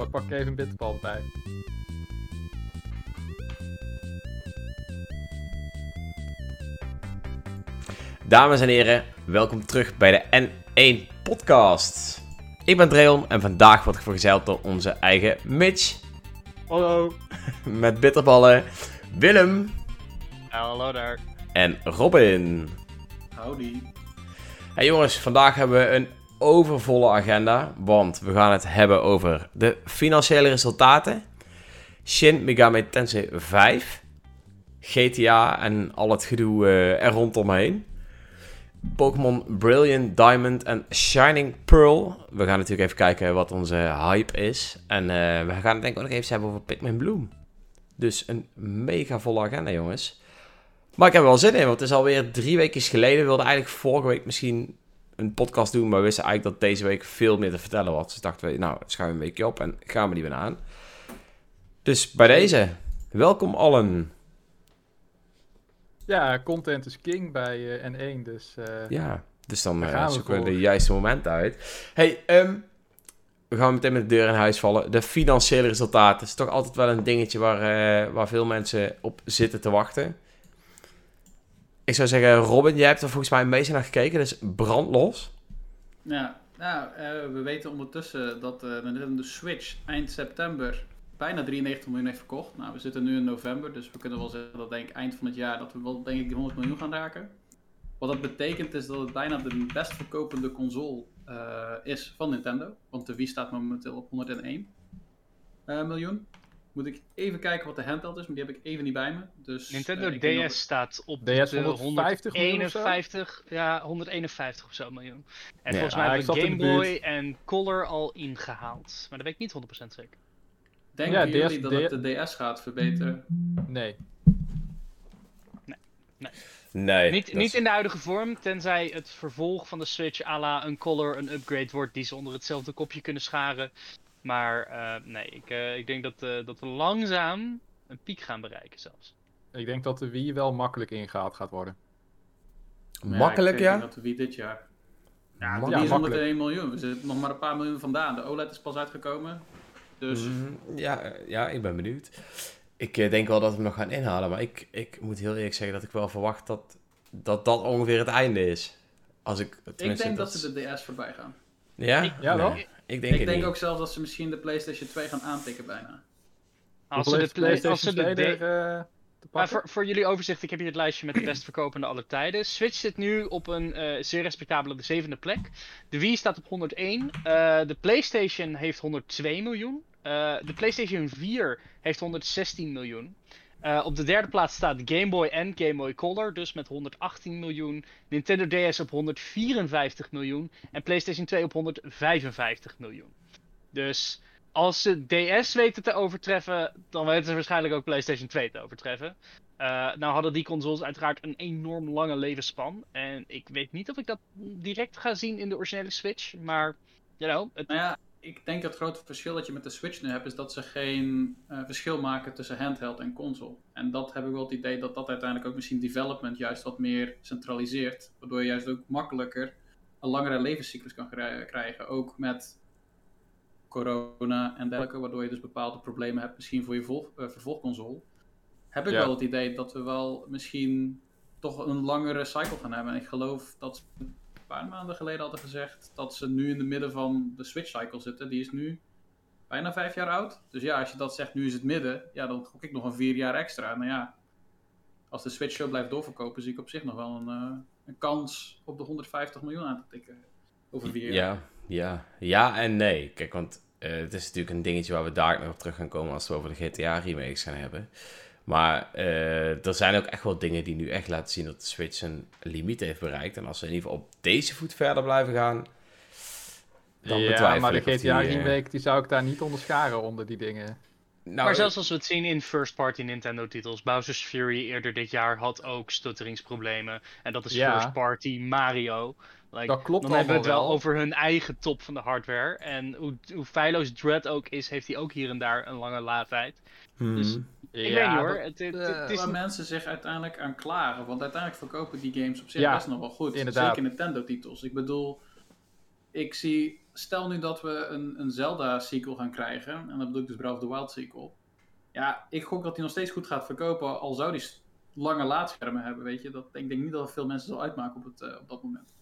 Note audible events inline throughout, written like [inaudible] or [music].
Oh, ik pak even een bitterbal bij. Dames en heren, welkom terug bij de N1 podcast. Ik ben Dreon en vandaag word ik vergezeld door onze eigen Mitch. Hallo. [laughs] Met bitterballen, Willem Hallo daar. en Robin. Howdy. Hey jongens, vandaag hebben we een overvolle agenda, want we gaan het hebben over de financiële resultaten, Shin Megami Tensei 5, GTA en al het gedoe eh, er rondomheen, Pokémon Brilliant Diamond en Shining Pearl. We gaan natuurlijk even kijken wat onze hype is en eh, we gaan het denk ik ook nog even hebben over Pikmin Bloom. Dus een mega volle agenda jongens. Maar ik heb er wel zin in, want het is alweer drie weken geleden. We wilden eigenlijk vorige week misschien een podcast doen, maar we wisten eigenlijk dat deze week veel meer te vertellen was. Dus dachten we, nou, schuiven we een weekje op en gaan we die weer aan. Dus bij deze, welkom allen. Ja, content is king bij eh, N1, dus... eh, Ja, dus dan eh, we zoeken we de juiste momenten uit. Hey, ehm, we gaan meteen met de deur in huis vallen. De financiële resultaten is toch altijd wel een dingetje waar, waar veel mensen op zitten te wachten. Ik zou zeggen, Robin, jij hebt er volgens mij een beetje naar gekeken, dus brandlos. Ja, nou, eh, we weten ondertussen dat eh, de Switch eind september bijna 93 miljoen heeft verkocht. Nou, we zitten nu in november, dus we kunnen wel zeggen dat denk ik eind van het jaar dat we wel denk ik die 100 miljoen gaan raken. Wat dat betekent is dat het bijna de best verkopende console eh, is van Nintendo. Want de Wii staat momenteel op 101 eh, miljoen. Moet ik even kijken wat de handheld is, maar die heb ik even niet bij me. Dus, Nintendo eh, ik DS staat op DS de 150 miljoen of zo? 151, ja, 151 of zo miljoen. En Ja. volgens mij ik hebben we in Game Boy en Color al ingehaald. Maar dat weet ik niet 100% zeker. Denken Ja, jullie DS dat het de DS gaat verbeteren? Nee. Nee. niet, dat niet is- in de huidige vorm, tenzij het vervolg van de Switch à la een Color een upgrade wordt die ze onder hetzelfde kopje kunnen scharen. Maar eh, nee, ik, eh, ik denk dat, eh, dat we langzaam een piek gaan bereiken zelfs. Ik denk dat de Wii wel makkelijk ingehaald gaat worden. Makkelijk, ik denk ja? dat de Wii dit jaar. Ja, de Ja, Wii is makkelijk. 101 miljoen. We zitten nog maar een paar miljoen vandaan. De OLED is pas uitgekomen. Dus Mhm, ja, ja, ik ben benieuwd. Ik eh, denk wel dat we hem nog gaan inhalen, maar ik, ik moet heel eerlijk zeggen dat ik wel verwacht dat dat, dat ongeveer het einde is. Als ik, ik denk dat ze de DS voorbij gaan. Ja? Ik- Ja, wel? Ik denk ik denk niet. ook zelfs dat ze misschien de PlayStation 2 gaan aantikken bijna. Als ze de, de play- als PlayStation ze de 2 D- er eh, te Maar pakken? voor, voor jullie overzicht, ik heb hier het lijstje met de best verkopende aller tijden. Switch zit nu op een eh, zeer respectabele de zevende plek. De Wii staat op 101. Eh, de PlayStation heeft 102 miljoen. Eh, de PlayStation 4 heeft 116 miljoen. Eh, op de derde plaats staat Game Boy en Game Boy Color, dus met 118 miljoen. Nintendo DS op 154 miljoen. En PlayStation 2 op 155 miljoen. Dus als ze DS weten te overtreffen, dan weten ze waarschijnlijk ook PlayStation 2 te overtreffen. Eh, nou hadden die consoles uiteraard een enorm lange levensspan. En ik weet niet of ik dat direct ga zien in de originele Switch. Maar, you het, Nou ja, ik denk dat het grote verschil dat je met de Switch nu hebt, is dat ze geen eh, verschil maken tussen handheld en console. En dat heb ik wel het idee dat dat uiteindelijk ook misschien development juist wat meer centraliseert. Waardoor je juist ook makkelijker een langere levenscyclus kan kri- krijgen. Ook met corona en dergelijke, waardoor je dus bepaalde problemen hebt misschien voor je vol- eh, vervolgconsole. Heb ik Ja. wel het idee dat we wel misschien toch een langere cycle gaan hebben. En ik geloof dat paar maanden geleden hadden gezegd dat ze nu in de midden van de Switch cycle zitten. Die is nu bijna vijf jaar oud. Dus ja, als je dat zegt, nu is het midden, ja, dan gok ik nog een vier jaar extra. Nou ja, als de Switch zo blijft doorverkopen, zie ik op zich nog wel een, eh, een kans op de 150 miljoen aan te tikken. Over vier jaar. Ja, ja, ja en nee. Kijk, want eh, het is natuurlijk een dingetje waar we daar nog op terug gaan komen als we over de GTA remakes gaan hebben. Maar eh, er zijn ook echt wel dingen die nu echt laten zien dat de Switch een limiet heeft bereikt. En als ze in ieder geval op deze voet verder blijven gaan, dan ja, betwijfel maar de GTA die, eh, remake die zou ik daar niet onderscharen onder die dingen. Nou, maar zelfs als we het zien in first-party Nintendo-titels. Bowser's Fury eerder dit jaar had ook stutteringsproblemen. En dat is Ja. first-party Mario. Like, Dat klopt dan hebben we het wel. over hun eigen top van de hardware. En hoe, hoe feilloos Dread ook is, heeft hij ook hier en daar een lange laadtijd. hmm. dus- Ik weet niet hoor. Het, het, het, eh, is Waar mensen zich uiteindelijk aan klagen. Want uiteindelijk verkopen die games op zich Ja, best nog wel goed. inderdaad. Zeker Nintendo-titels. Ik bedoel, ik zie stel nu dat we een, een Zelda-sequel gaan krijgen, en dat bedoel ik dus Breath of the Wild sequel. Ja, ik gok dat hij nog steeds goed gaat verkopen, al zou die lange laadschermen hebben, weet je. Dat, ik denk niet dat het veel mensen zal uitmaken op, het, eh, op dat moment.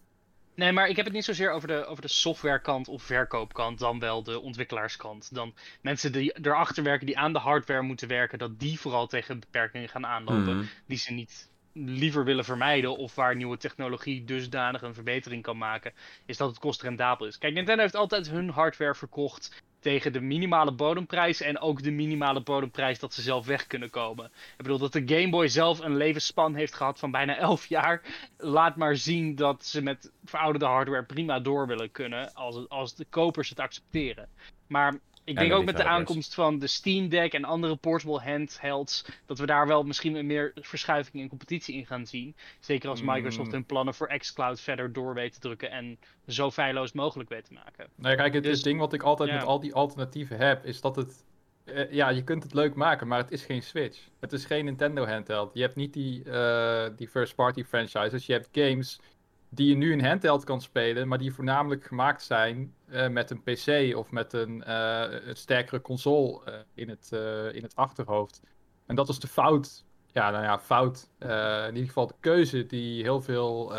Nee, maar ik heb het niet zozeer over de, over de softwarekant of verkoopkant, dan wel de ontwikkelaarskant. Dan mensen die erachter werken, die aan de hardware moeten werken, dat die vooral tegen beperkingen gaan aanlopen. Mhm. Die ze niet liever willen vermijden of waar nieuwe technologie dusdanig een verbetering kan maken, is dat het kostrendabel is. Kijk, Nintendo heeft altijd hun hardware verkocht tegen de minimale bodemprijs en ook de minimale bodemprijs dat ze zelf weg kunnen komen. Ik bedoel dat de Game Boy zelf een levensspan heeft gehad van bijna [laughs] 11 jaar. Laat maar zien dat ze met verouderde hardware prima door willen kunnen als, als de kopers het accepteren. Maar ik En denk de ook met de aankomst van de Steam Deck en andere portable handhelds, dat we daar wel misschien een meer verschuiving in competitie in gaan zien. Zeker als Mm. Microsoft hun plannen voor xCloud verder door weet te drukken en zo feilloos mogelijk weet te maken. Nou, kijk, het, Dus- het ding wat ik altijd ja. met al die alternatieven heb, is dat het... eh, ja, je kunt het leuk maken, maar het is geen Switch. Het is geen Nintendo handheld. Je hebt niet die, eh, die first-party franchises. Je hebt games die je nu in handheld kan spelen, maar die voornamelijk gemaakt zijn eh, met een PC of met een, eh, sterkere console eh, in, het, in het achterhoofd. En dat is de fout. Ja, nou ja, fout. In ieder geval de keuze die heel veel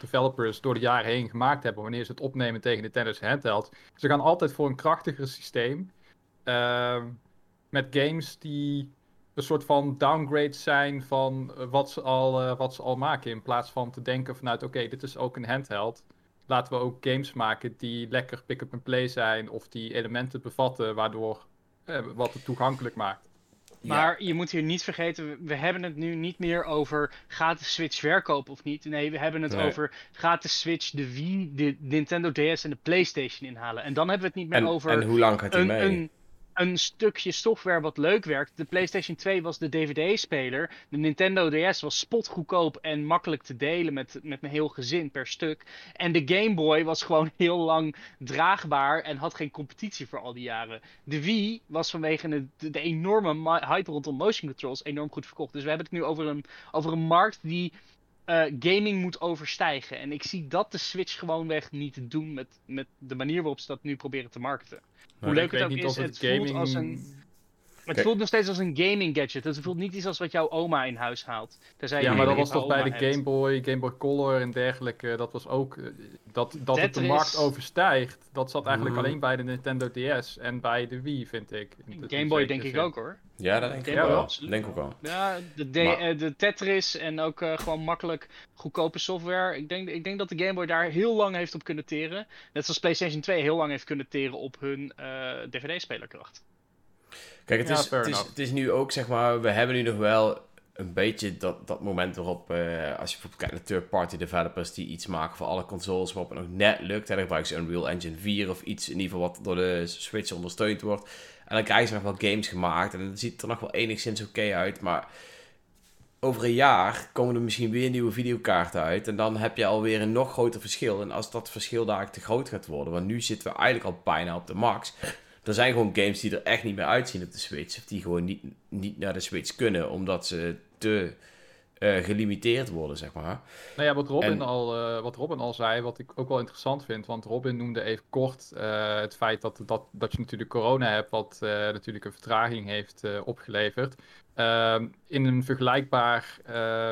developers door de jaren heen gemaakt hebben wanneer ze het opnemen tegen Nintendo's handheld. Ze gaan altijd voor een krachtiger systeem. met games die een soort van downgrade zijn van eh, wat, ze al, eh, wat ze al maken. In plaats van te denken vanuit, oké, dit is ook een handheld. Laten we ook games maken die lekker pick-up-and-play zijn. Of die elementen bevatten waardoor eh, wat het toegankelijk maakt. Maar je moet hier niet vergeten, we- hebben het nu niet meer over gaat de Switch verkopen of niet. Nee, we hebben het Nee. over gaat de Switch de Wii, de Nintendo DS en de PlayStation inhalen. En dan hebben we het niet meer En, over en hoe lang gaat hij een, mee? een, een stukje software wat leuk werkt. De PlayStation 2 was de DVD-speler. De Nintendo DS was spotgoedkoop en makkelijk te delen met, met mijn heel gezin per stuk. En de Game Boy was gewoon [laughs] heel lang draagbaar en had geen competitie voor al die jaren. De Wii was vanwege de, de, enorme hype rondom motion controls enorm goed verkocht. Dus we hebben het nu over een, over een markt die eh, gaming moet overstijgen. En ik zie dat de Switch gewoonweg niet doen met, met de manier waarop ze dat nu proberen te marketen. Hoe leuk het ook niet is, of het voelt als een... Het voelt nog steeds als een gaming gadget. Het voelt niet iets als wat jouw oma in huis haalt. Ja, maar dat was toch bij de. Game Boy, Game Boy Color en dergelijke. Dat was ook. eh, Dat, dat het de markt overstijgt. Dat zat eigenlijk Mhm. alleen bij de Nintendo DS en bij de Wii, vind ik. Game Boy denk ik ook hoor. Ja, dat denk ik Ja, wel. denk ik ook wel. Ja, de, eh, de Tetris en ook eh, gewoon makkelijk goedkope software. Ik denk, ik denk dat de Game Boy daar heel lang heeft op kunnen teren. Net zoals PlayStation 2 heel lang heeft kunnen teren op hun eh, DVD-spelerkracht. Kijk, het, Ja, is, het, is, het is nu ook, zeg maar, we hebben nu nog wel een beetje dat, dat moment waarop, eh, als je bijvoorbeeld kijkt naar third-party developers die iets maken voor alle consoles, waarop het nog net lukt. Hè, dan gebruiken ze Unreal Engine 4 of iets in ieder geval wat door de Switch ondersteund wordt. En dan krijgen ze nog wel games gemaakt en dan ziet het er nog wel enigszins oké uit, maar over een jaar komen er misschien weer nieuwe videokaarten uit. En dan heb je alweer een nog groter verschil. En als dat verschil daar te groot gaat worden, want nu zitten we eigenlijk al bijna op de max. Er zijn gewoon games die er echt niet meer uitzien op de Switch. Of die gewoon niet, niet naar de Switch kunnen, omdat ze te eh, gelimiteerd worden, zeg maar. Nou ja, wat Robin, En- al, eh, wat Robin al zei, wat ik ook wel interessant vind. Want Robin noemde even kort eh, het feit dat, dat, dat je natuurlijk corona hebt, wat natuurlijk een vertraging heeft opgeleverd. Ehm, in een vergelijkbaar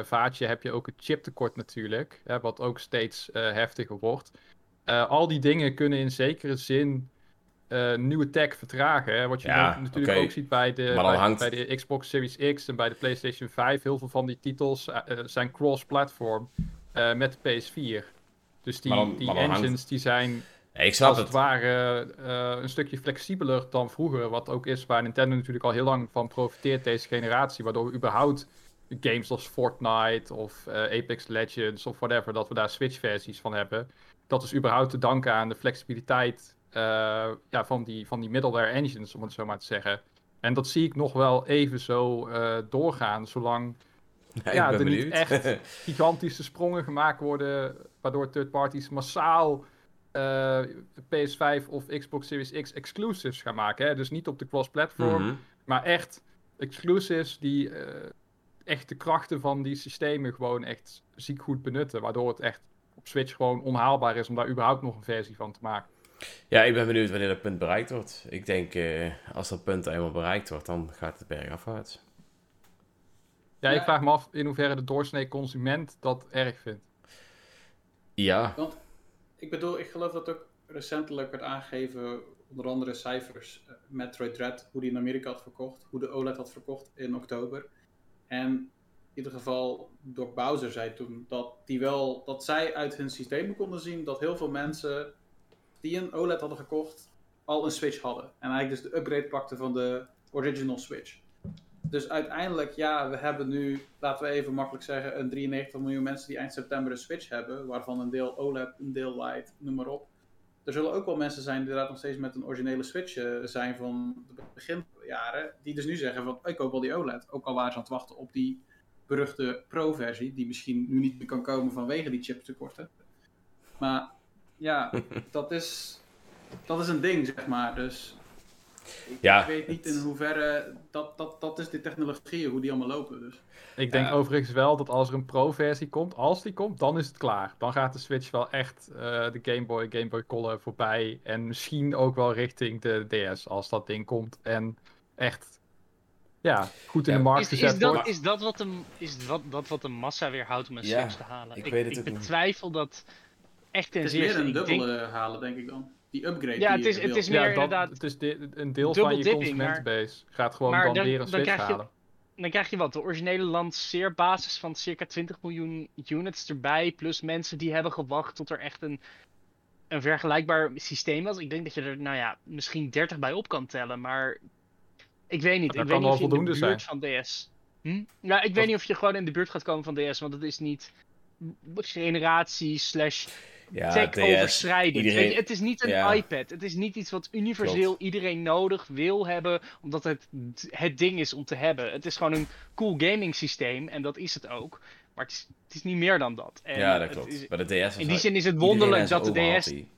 vaatje heb je ook het chiptekort natuurlijk, hè, wat ook steeds heftiger wordt. Al die dingen kunnen in zekere zin eh, nieuwe tech vertragen. Hè? Wat je Ja, nu natuurlijk ook ziet bij de, bij, hangt- bij de Xbox Series X en bij de PlayStation 5. Heel veel van die titels eh, eh, zijn cross-platform met de PS4. Dus die, dan- die hangt- engines die zijn ik snap als het. het ware een stukje flexibeler dan vroeger. Wat ook is waar Nintendo natuurlijk al heel lang van profiteert deze generatie. Waardoor we überhaupt games als Fortnite of Apex Legends of whatever, dat we daar Switch-versies van hebben. Dat is überhaupt te danken aan de flexibiliteit ja, van, die, van die middleware engines, om het zo maar te zeggen. En dat zie ik nog wel even zo eh, doorgaan, zolang Ja, er niet echt [laughs] gigantische sprongen gemaakt worden, waardoor third parties massaal eh, PS5 of Xbox Series X exclusives gaan maken. Hè? Dus niet op de cross-platform, Mhm. maar echt exclusives die eh, echt de krachten van die systemen gewoon echt ziek goed benutten. Waardoor het echt op Switch gewoon onhaalbaar is om daar überhaupt nog een versie van te maken. Ja, ik ben benieuwd wanneer dat punt bereikt wordt. Ik denk, eh, als dat punt eenmaal bereikt wordt, dan gaat het berg afwaarts. Ja, Ja. ik vraag me af in hoeverre de doorsnee consument dat erg vindt. Ja, Want ik bedoel, ik geloof dat ook recentelijk werd aangegeven, onder andere cijfers, eh, Metroid Dread, hoe die in Amerika had verkocht, hoe de OLED had verkocht in oktober. En in ieder geval, Doc Bowser zei toen dat, die wel, dat zij uit hun systemen konden zien dat heel veel mensen die een OLED hadden gekocht, al een Switch hadden. En eigenlijk dus de upgrade pakten van de original Switch. Dus uiteindelijk, ja, we hebben nu, laten we even makkelijk zeggen, een 93 miljoen mensen die eind september een Switch hebben, waarvan een deel OLED, een deel Lite, noem maar op. Er zullen ook wel mensen zijn die inderdaad nog steeds met een originele Switch eh, zijn van de beginjaren, die dus nu zeggen van, ik koop wel die OLED. Ook al waren ze aan het wachten op die beruchte Pro-versie, die misschien nu niet meer kan komen vanwege die chiptekorten. Maar ja, [laughs] dat is, dat is een ding, zeg maar. Dus ik, Ja, ik weet niet in hoeverre, dat, dat, dat is die technologieën, hoe die allemaal lopen. Dus. Ik denk overigens wel dat als er een pro-versie komt, als die komt, dan is het klaar. Dan gaat de Switch wel echt eh, de Game Boy, Game Boy Color voorbij. En misschien ook wel richting de DS als dat ding komt. En echt, ja, goed in de markt Is, gezet is, dat, wordt. is dat wat de, is dat, dat wat de massa weerhoudt om een Ja, Switch te halen? ik Ik, weet het ik ook niet. betwijfel dat echt Het is meer een denk- dubbele halen, denk ik dan. Die upgrade Ja, die het is- je het is meer Ja, dat, inderdaad het is de- een deel van je dipping, consumentenbase gaat gewoon maar dan, dan- weer een dan Switch krijg je- halen. dan krijg je wat, de originele lanceerbasis van circa 20 miljoen units erbij, plus mensen die hebben gewacht tot er echt een, een vergelijkbaar systeem was. Ik denk dat je er, nou ja, misschien 30 bij op kan tellen, maar ik weet niet. Dat ik kan weet niet wel of je in de voldoende buurt van DS... Hm? Ja, ik weet niet of je gewoon in de buurt gaat komen van DS, want het is niet generatie slash ja tech DS, overschrijdend. iedereen- Weet je, het is niet een ja. iPad. Het is niet iets wat universeel Klopt. iedereen nodig wil hebben, omdat het het ding is om te hebben. Het is gewoon een cool gaming systeem en dat is het ook. Maar het is, het is niet meer dan dat. En ja, dat klopt. is- Bij de DS in die wel- zin is het wonderlijk dat de DS. die.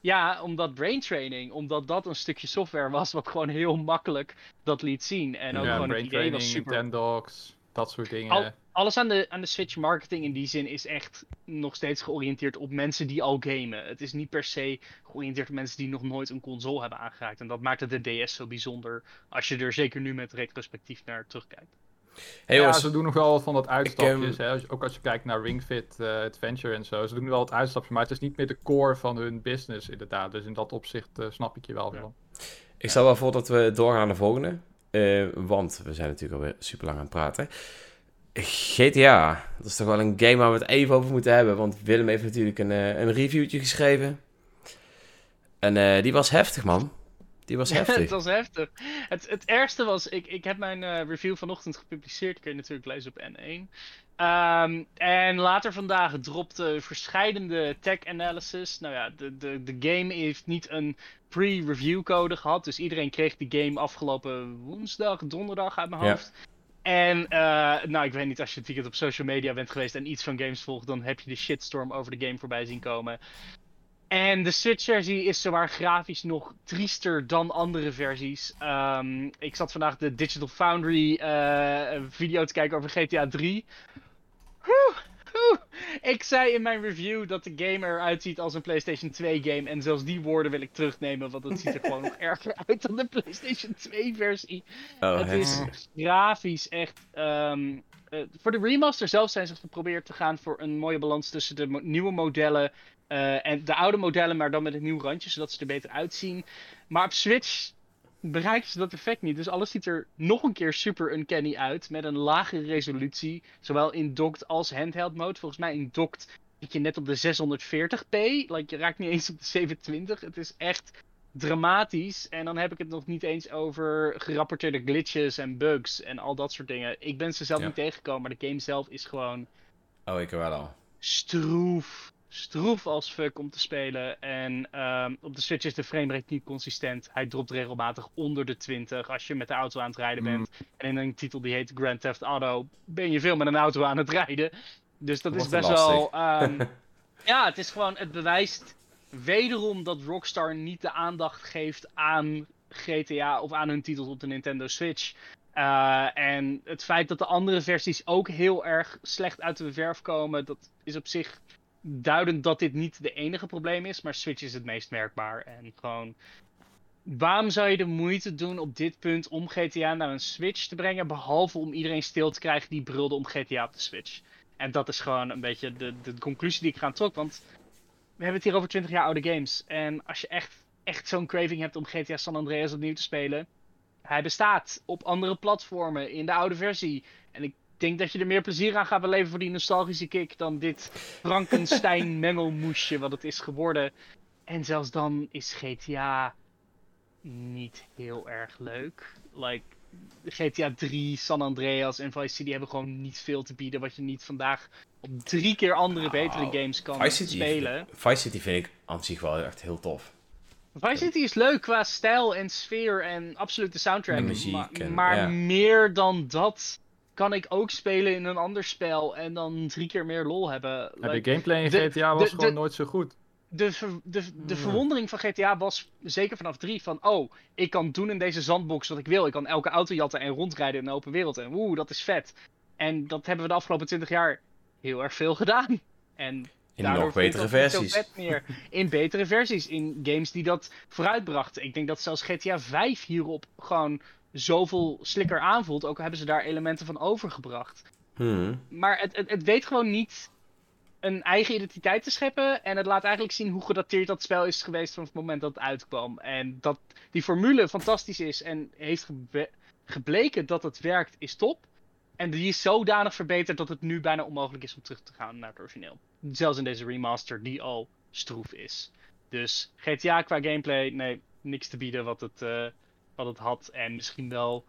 Ja, omdat brain training, omdat dat een stukje software was wat gewoon heel makkelijk dat liet zien. En ook ja, gewoon het brain idee training, was super Nintendogs, dat soort dingen. Al- alles aan de, aan de Switch marketing in die zin is echt nog steeds georiënteerd op mensen die al gamen. Het is niet per se georiënteerd op mensen die nog nooit een console hebben aangeraakt. En dat maakt het de DS zo bijzonder. Als je er zeker nu met retrospectief naar terugkijkt. Hey ja, ze doen nog wel wat van dat uitstapjes. ehm, hè. Ook als je kijkt naar Ring Fit eh, Adventure en zo. Ze doen wel wat uitstapjes, maar het is niet meer de core van hun business inderdaad. Dus in dat opzicht eh, snap ik je wel Ja. wel. ik stel wel voor dat we doorgaan naar de volgende. Eh, want we zijn natuurlijk alweer super lang aan het praten. GTA, dat is toch wel een game waar we het even over moeten hebben. Want Willem heeft natuurlijk een, eh, een reviewtje geschreven. En eh, die was heftig, man. Die was [laughs] heftig. het was heftig. Het, het ergste was, ik, ik heb mijn eh, review vanochtend gepubliceerd. Kun je natuurlijk lezen op N1. Ehm, en later vandaag dropte verscheidende tech analysis. Nou ja, de, de, de game heeft niet een pre-review code gehad. Dus iedereen kreeg die game afgelopen woensdag, donderdag uit mijn Ja. En, eh, nou, ik weet niet, als je het weekend op social media bent geweest en iets van games volgt, dan heb je de shitstorm over de game voorbij zien komen. En de Switch-versie is zowaar grafisch nog triester dan andere versies. Ehm, ik zat vandaag de Digital Foundry eh, video te kijken over GTA 3. Oeh, oeh. Ik zei in mijn review dat de game eruit ziet als een PlayStation 2 game. En zelfs die woorden wil ik terugnemen, want het ziet er gewoon nog [laughs] erger uit dan de PlayStation 2 versie. Oh, het is grafisch echt. ehm, eh, voor de remaster zelf zijn ze geprobeerd te gaan voor een mooie balans tussen de mo- nieuwe modellen eh, en de oude modellen, maar dan met een nieuw randje, zodat ze er beter uitzien. Maar op Switch bereiken ze dat effect niet. Dus alles ziet er nog een keer super uncanny uit, met een lagere resolutie, zowel in docked als handheld mode. Volgens mij in docked zit je net op de 640p, like, je raakt niet eens op de 720. Het is echt dramatisch. En dan heb ik het nog niet eens over gerapporteerde glitches en bugs en al dat soort dingen. Ik ben ze zelf Ja. niet tegengekomen, maar de game zelf is gewoon Oh, ik wel al. stroef. Stroef als fuck om te spelen. En ehm, op de Switch is de framerate niet consistent. Hij dropt regelmatig onder de 20 als je met de auto aan het rijden bent. En in een titel die heet Grand Theft Auto ben je veel met een auto aan het rijden. Dus dat is best lastig. wel... ehm, [laughs] ja, het is gewoon... Het bewijst wederom dat Rockstar niet de aandacht geeft aan GTA of aan hun titels op de Nintendo Switch. Eh, en het feit dat de andere versies ook heel erg slecht uit de verf komen, dat is op zich duidend dat dit niet de enige probleem is, maar Switch is het meest merkbaar. En gewoon, waarom zou je de moeite doen op dit punt om GTA naar een Switch te brengen, behalve om iedereen stil te krijgen die brulde om GTA op de Switch? En dat is gewoon een beetje de, de conclusie die ik gaan trok, want we hebben het hier over 20 jaar oude games. En als je echt, echt zo'n craving hebt om GTA San Andreas opnieuw te spelen, hij bestaat op andere platformen in de oude versie. En ik denk dat je er meer plezier aan gaat beleven voor die nostalgische kick dan dit Frankenstein [laughs] mengelmoesje wat het is geworden. En zelfs dan is GTA niet heel erg leuk. Like, GTA 3, San Andreas en Vice City hebben gewoon niet veel te bieden wat je niet vandaag op drie keer andere betere Nou, games kan Vice City, spelen. Vice City vind ik aan zich wel echt heel tof. Vice City is leuk qua stijl en sfeer en absolute soundtrack. En muziek maar en- maar ja. meer dan dat kan ik ook spelen in een ander spel en dan drie keer meer lol hebben. Ja, Like, de gameplay in de- GTA was de- gewoon de- nooit zo goed. de, ver- de, de Ja. verwondering van GTA was zeker vanaf 3 van oh, ik kan doen in deze zandbox wat ik wil. Ik kan elke auto jatten en rondrijden in een open wereld. En oeh, dat is vet. En dat hebben we de afgelopen 20 jaar heel erg veel gedaan. En In nog betere versies. vet meer. In betere versies. In games die dat vooruitbrachten. Ik denk dat zelfs GTA 5 hierop gewoon zoveel slikker aanvoelt. Ook hebben ze daar elementen van overgebracht. Hmm. Maar het, het, het weet gewoon niet een eigen identiteit te scheppen. En het laat eigenlijk zien hoe gedateerd dat spel is geweest vanaf het moment dat het uitkwam. En dat die formule fantastisch is en heeft gebe- gebleken dat het werkt, is top. En die is zodanig verbeterd dat het nu bijna onmogelijk is om terug te gaan naar het origineel. Zelfs in deze remaster die al stroef is. Dus GTA qua gameplay, nee, niks te bieden wat het, eh, wat het had. En misschien wel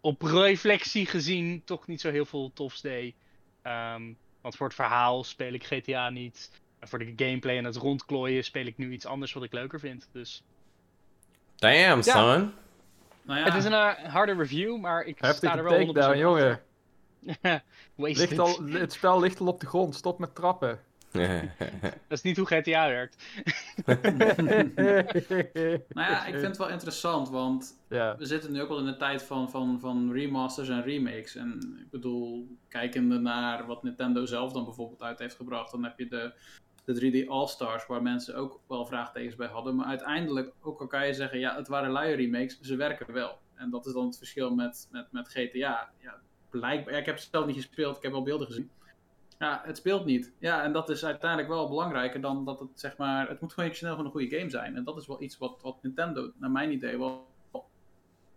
op reflectie gezien toch niet zo heel veel tofs deed. Ehm, want voor het verhaal speel ik GTA niet. En voor de gameplay en het rondklooien speel ik nu iets anders wat ik leuker vind. Dus Damn, son. Nou ja, het is een eh, harde review, maar ik sta Heftige er wel 100% takedown, jongen. [laughs] het spel ligt al op de grond. Stop met trappen. [laughs] Dat is niet hoe GTA werkt. [laughs] nou ja, ik vind het wel interessant, want ja. we zitten nu ook wel in de tijd van, van, van remasters en remakes. En ik bedoel, kijkende naar wat Nintendo zelf dan bijvoorbeeld uit heeft gebracht, dan heb je de, de 3D All-Stars, waar mensen ook wel vraagtekens bij hadden. Maar uiteindelijk, ook al kan je zeggen, ja, het waren luie remakes, ze werken wel. En dat is dan het verschil met, met, met GTA. Ja, blijkbaar, ja, ik heb het zelf niet gespeeld, ik heb wel beelden gezien. Ja, het speelt niet. Ja, en dat is uiteindelijk wel belangrijker dan dat het, zeg maar, het moet gewoon snel gewoon een goede game zijn. En dat is wel iets wat, wat Nintendo, naar mijn idee, wel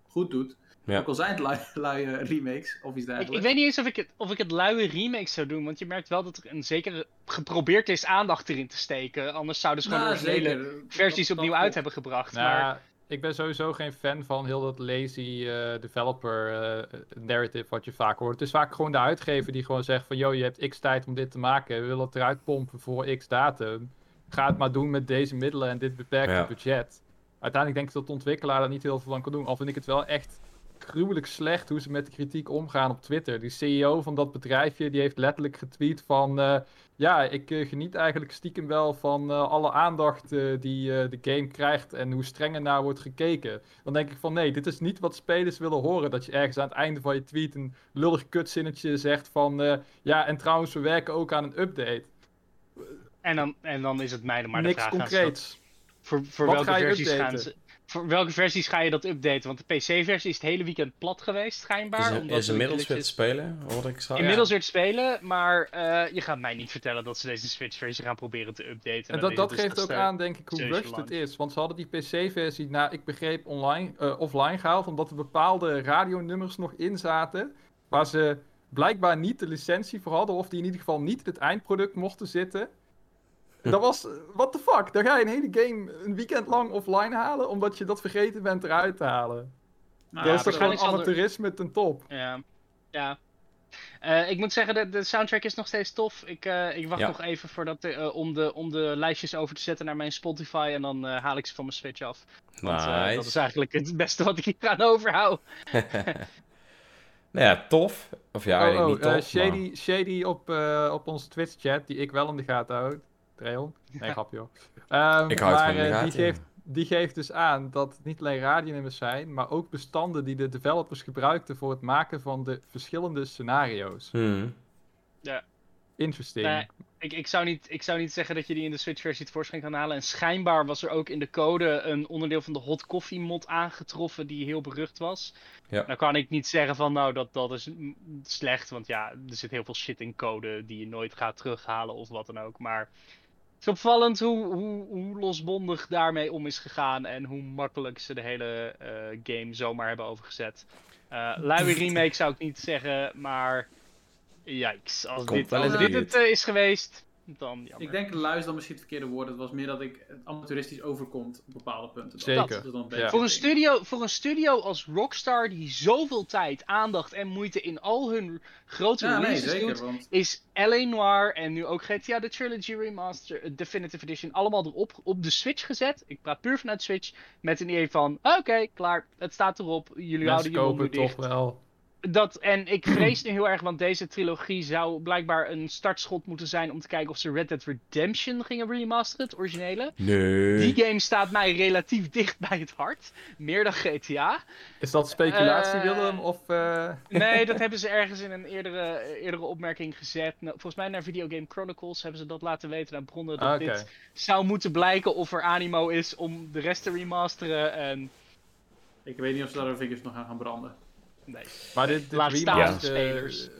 goed doet. Ja. Ook al zijn het lui, [laughs] luie remakes of iets Ik, dergelijks. ik weet niet eens of ik, het, of ik het luie remake zou doen, want je merkt wel dat er een zekere geprobeerd is aandacht erin te steken. Anders zouden ze gewoon Nou, de originele zeker. versies Dat- opnieuw dat uit hebben gebracht. Nou, maar ik ben sowieso geen fan van heel dat lazy eh, developer eh, narrative wat je vaak hoort. Het is vaak gewoon de uitgever die gewoon zegt van... ...joh, je hebt x tijd om dit te maken. We willen het eruit pompen voor x datum. Ga het maar doen met deze middelen en dit beperkte Ja. budget. Uiteindelijk denk ik dat de ontwikkelaar daar niet heel veel van kan doen. Al vind ik het wel echt gruwelijk slecht hoe ze met de kritiek omgaan op Twitter. Die CEO van dat bedrijfje die heeft letterlijk getweet van... eh, ja, ik eh, geniet eigenlijk stiekem wel van eh, alle aandacht eh, die de game krijgt en hoe streng er naar wordt gekeken. Dan denk ik van nee, dit is niet wat spelers willen horen. Dat je ergens aan het einde van je tweet een lullig kutzinnetje zegt van ja, en trouwens we werken ook aan een update. En dan, en dan is het mij maar de Niks vraag. dat- concreets. Voor, voor, Wat welke versies gaan ze, voor welke versies ga je dat updaten? Want de PC-versie is het hele weekend plat geweest, schijnbaar. Is, omdat is inmiddels weer te spelen, hoorde ik straks. Inmiddels weer te spelen, maar eh, je gaat mij niet vertellen dat ze deze Switch-versie gaan proberen te updaten. En dat, dat geeft ook aan, denk ik, hoe rushed het is. Want ze hadden die PC-versie, nou, ik begreep, online, eh, offline gehaald. Omdat er bepaalde radionummers nog in zaten. Waar ze blijkbaar niet de licentie voor hadden. Of die in ieder geval niet in het eindproduct mochten zitten. [laughs] Dat was, what the fuck? Dan ga je een hele game een weekend lang offline halen. Omdat je dat vergeten bent eruit te halen. Nou, dat is toch gewoon er- amateurisme ten top. Ja, ja. Eh, ik moet zeggen, de, de soundtrack is nog steeds tof. Ik, eh, ik wacht Ja. nog even voordat de, eh, om, de, om de lijstjes over te zetten naar mijn Spotify. En dan eh, haal ik ze van mijn Switch af. Want, Nice. dat is eigenlijk het beste wat ik hier aan overhoud. [laughs] [laughs] nou ja, tof. Of ja, oh, eigenlijk oh, niet eh, tof, Shady, Shady op, eh, op onze Twitch-chat, die ik wel in de gaten houd. Treon? Nee, grapje hoor. Ehm, Ik hou het maar eh, die, geeft, die geeft dus aan dat het niet alleen radionummers zijn, maar ook bestanden die de developers gebruikten voor het maken van de verschillende scenario's. Hmm. interesting. Nee. Ik, ik, zou niet, ik zou niet zeggen dat je die in de Switch-versie tevoorschijn kan halen. En schijnbaar was er ook in de code een onderdeel van de hot coffee mod aangetroffen die heel berucht was. Ja. Nou kan ik niet zeggen van nou dat, dat is slecht, want ja, er zit heel veel shit in code die je nooit gaat terughalen of wat dan ook. Maar het is opvallend hoe, hoe, hoe losbondig daarmee om is gegaan en hoe makkelijk ze de hele eh, game zomaar hebben overgezet. Luie [laughs] remake zou ik niet zeggen, maar yikes. Als Komt dit, als dit het eh, is geweest, dan jammer. Ik denk luis dan misschien het verkeerde woord. Het was meer dat ik het amateuristisch overkomt op bepaalde punten. Zeker. dat is dan Ja. Voor een, studio, voor een studio als Rockstar, die zoveel tijd, aandacht en moeite in al hun grote Ja, nee, releases zeker. doet, Want is L.A. Noir en nu ook GTA The Trilogy Remaster, eh, Definitive Edition, allemaal erop op de Switch gezet. Ik praat puur vanuit Switch, met een idee van, oké, klaar, het staat erop, jullie Mensen houden je kopen monden het toch dicht. wel. Dat, en ik [clears throat] vrees nu heel erg, want deze trilogie zou blijkbaar een startschot moeten zijn om te kijken of ze Red Dead Redemption gingen remasteren, het originele. Nee. Die game staat mij relatief [laughs] dicht bij het hart. Meer dan GTA. Is dat speculatie, Eh, Willem? Of, eh, Nee, dat [laughs] hebben ze ergens in een eerdere, eerdere opmerking gezet. Nou, volgens mij naar Video Game Chronicles hebben ze dat laten weten aan bronnen. Dat Ah, dit zou moeten blijken of er animo is om de rest te remasteren. En ik weet niet of ze daar hun vingers nog aan gaan branden. Nee. Maar dit, dit Laat remaster, spelers. eh,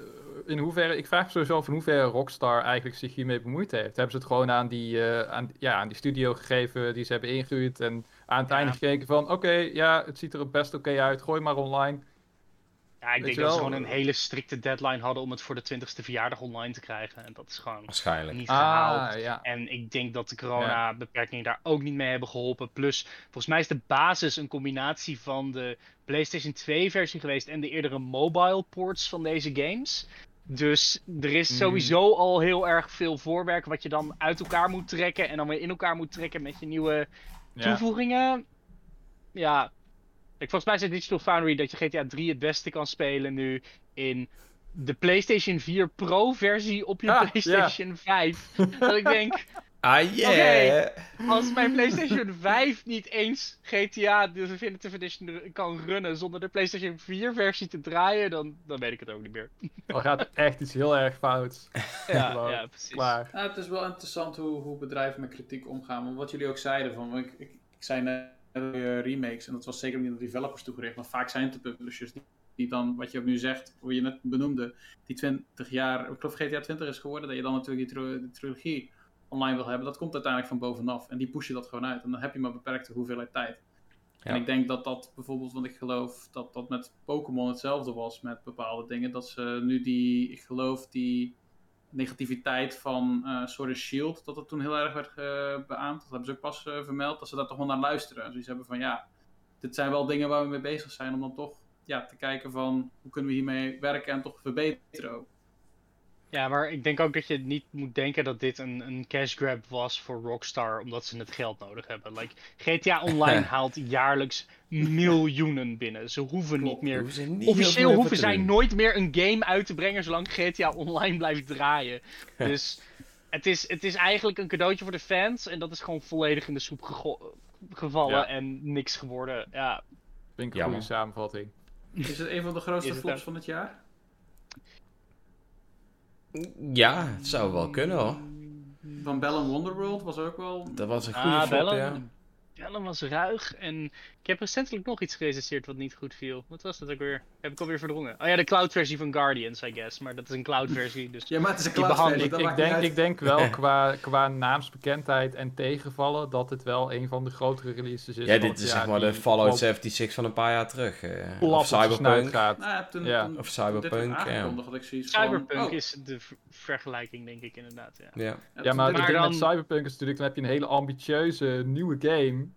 in hoeverre, ik vraag me sowieso af in hoeverre Rockstar eigenlijk zich hiermee bemoeid heeft. Hebben ze het gewoon aan die, eh, aan, ja, aan die studio gegeven die ze hebben ingehuurd en aan het Ja. einde gekeken van oké, ja, het ziet er best oké uit, gooi maar online. Ja, ik Weet denk dat ze gewoon een eh, hele strikte deadline hadden om het voor de 20ste verjaardag online te krijgen. En dat is gewoon Waarschijnlijk. niet gehaald. Ah, ja. En ik denk dat de corona-beperkingen daar ook niet mee hebben geholpen. Plus, volgens mij is de basis een combinatie van de PlayStation 2-versie geweest en de eerdere mobile ports van deze games. Dus er is Mm. sowieso al heel erg veel voorwerk wat je dan uit elkaar moet trekken en dan weer in elkaar moet trekken met je nieuwe ja. toevoegingen. Ja, ik, volgens mij zei Digital Foundry dat je GTA 3 het beste kan spelen nu in de PlayStation 4 Pro versie op je Ah. PlayStation 5. dat ik denk, [laughs] Ah, yeah. Als mijn PlayStation 5 niet eens GTA de Definitive Edition kan runnen zonder de PlayStation 4 versie te draaien, dan, dan weet ik het ook niet meer. [laughs] Dan gaat er echt iets heel erg fout. [laughs] Ja, ja precies. Klaar. Ja, het is wel interessant hoe, hoe bedrijven met kritiek omgaan. Want wat jullie ook zeiden, van, ik, ik, ik zei net remakes, en dat was zeker niet aan de developers toegericht, maar vaak zijn het de publishers die, die dan, wat je ook nu zegt, hoe je net benoemde, die 20 jaar, ik geloof GTA 20 is geworden, dat je dan natuurlijk die, trilogie online wil hebben. Dat komt uiteindelijk van bovenaf en die pushen dat gewoon uit. En dan heb je maar beperkte hoeveelheid tijd. En ik denk dat dat bijvoorbeeld, want ik geloof dat dat met Pokémon hetzelfde was met bepaalde dingen. Dat ze nu die, ik geloof die negativiteit van and Shield, dat dat toen heel erg werd eh, beaamd. Dat hebben ze ook pas eh, vermeld, dat ze daar toch wel naar luisteren. En zoiets hebben van ja, dit zijn wel dingen waar we mee bezig zijn om dan toch ja, te kijken van hoe kunnen we hiermee werken en toch verbeteren. Ja, maar ik denk ook dat je niet moet denken dat dit een, een cash grab was voor Rockstar, omdat ze het geld nodig hebben. Like, GTA [laughs] Online haalt jaarlijks miljoenen binnen. Ze hoeven niet meer Hoeven niet Officieel hoeven zij nooit meer een game uit te brengen zolang GTA Online blijft draaien. [laughs] Dus het is, het is eigenlijk een cadeautje voor de fans en dat is gewoon volledig in de soep gevallen Ja. en niks geworden. Ja, Vind ik een goede samenvatting. Is het een van de grootste flops van het jaar? Ja, het zou wel kunnen hoor. Van Bell Wonderworld was ook wel... Dat was een goede ah, Bellen, ja. Bellen was ruig en heb recentelijk nog iets gerecenseerd wat niet goed viel. Wat was dat ook weer? Heb ik alweer verdrongen. Oh ja, de cloud versie van Guardians, I guess. Maar dat is een cloud versie, dus... Ja, maar het is een cloud versie, Ik, ik, denk, ik denk wel [laughs] qua, qua naamsbekendheid en tegenvallen dat het wel een van de grotere releases is. Ja, van dit is zeg maar de Fallout gewoon 76 van een paar jaar terug. eh, of Cyberpunk. gaat. Nou ja, toen, Ja. toen, Of Cyberpunk, ja. ik van... Cyberpunk oh, is de vergelijking, denk ik inderdaad. Ja. Ja. Maar dan- met Cyberpunk is natuurlijk, dan heb je een hele ambitieuze nieuwe game.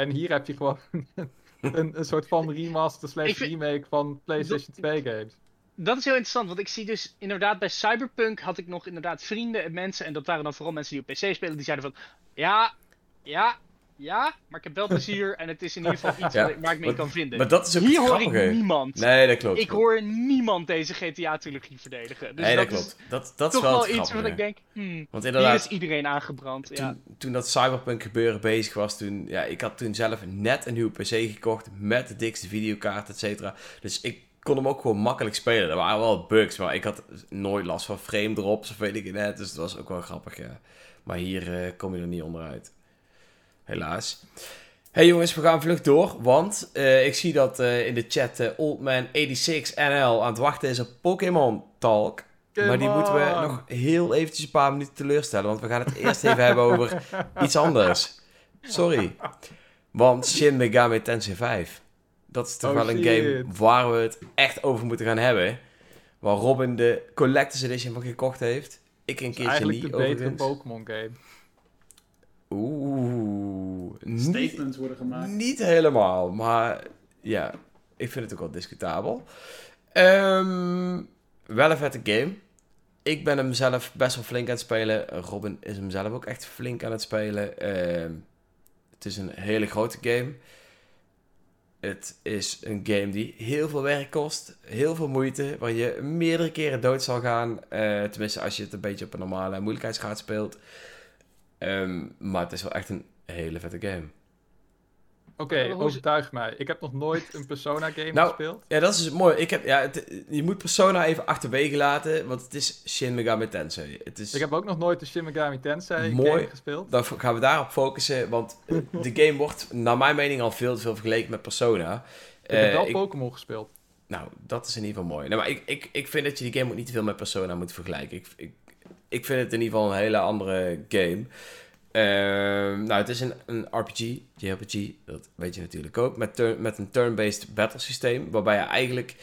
En hier heb je gewoon [laughs] een, een soort van remaster slash remake van PlayStation 2 games. Dat is heel interessant, want ik zie dus inderdaad bij Cyberpunk had ik nog inderdaad vrienden en mensen, en dat waren dan vooral mensen die op PC spelen, die zeiden van, ja, ja, ja, maar ik heb wel plezier en het is in ieder geval iets [laughs] Ja, waar ik- waar ik me in maar- kan vinden. Maar dat is ook Hier hoor ik niemand. Nee, dat klopt. ik hoor niemand deze GTA-trilogie verdedigen. Dus nee, dat, dat, klopt. is Dat, dat is toch wel, wel iets wat ik denk, hmm, Want hier inderdaad, is iedereen aangebrand. Ja. toen, toen dat Cyberpunk gebeuren bezig was, toen, ja, ik had toen zelf net een nieuwe PC gekocht met de dikste videokaart, et cetera. Dus ik kon hem ook gewoon makkelijk spelen. Er waren wel bugs, maar ik had nooit last van frame drops of weet ik het net. Dus het was ook wel grappig, ja. Maar hier eh, kom je er niet onderuit. Helaas. Hey jongens, we gaan vlug door. Want eh, ik zie dat eh, in de chat Oldman86NL aan het wachten is op Pokémon Talk. Maar die moeten we nog heel eventjes een paar minuten teleurstellen. Want we gaan het eerst even hebben over [laughs] iets anders. Sorry. Want Shin Megami Tensei 5. Dat is toch Oh, wel een game waar we het echt over moeten gaan hebben. Waar Robin de Collector's Edition van gekocht heeft. Ik een Het is keertje eigenlijk niet de betere overigens. Pokémon game. Oeh. Statements worden gemaakt. niet helemaal, maar ja, ik vind het ook wel discutabel. Ehm, wel een vette game. Ik ben hem zelf best wel flink aan het spelen. Robin is hem zelf ook echt flink aan het spelen. Ehm, het is een hele grote game. Het is een game die heel veel werk kost, heel veel moeite, waar je meerdere keren dood zal gaan. Eh, tenminste, als je het een beetje op een normale moeilijkheidsgraad speelt. Ehm, maar het is wel echt een hele vette game. Oké, overtuig mij. Ik heb nog nooit een Persona game Nou, gespeeld. Ja, dat is dus mooi. Ik heb, ja, het- je moet Persona even achterwege laten, want het is Shin Megami Tensei. Het is, Ik heb ook nog nooit de Shin Megami Tensei Mooi. game gespeeld. Dan gaan we daarop focussen, want [laughs] de game wordt naar mijn mening al veel te veel vergeleken met Persona. Ik heb Eh, wel ik- Pokémon gespeeld. nou, dat is in ieder geval mooi. Nee, maar ik, ik, ik vind dat je die game ook niet te veel met Persona moet vergelijken. Ik, ik, ik vind het in ieder geval een hele andere game. Ehm, nou, het is een, een RPG, JRPG, dat weet je natuurlijk ook, met, turn- met een turn-based battle systeem, waarbij je eigenlijk,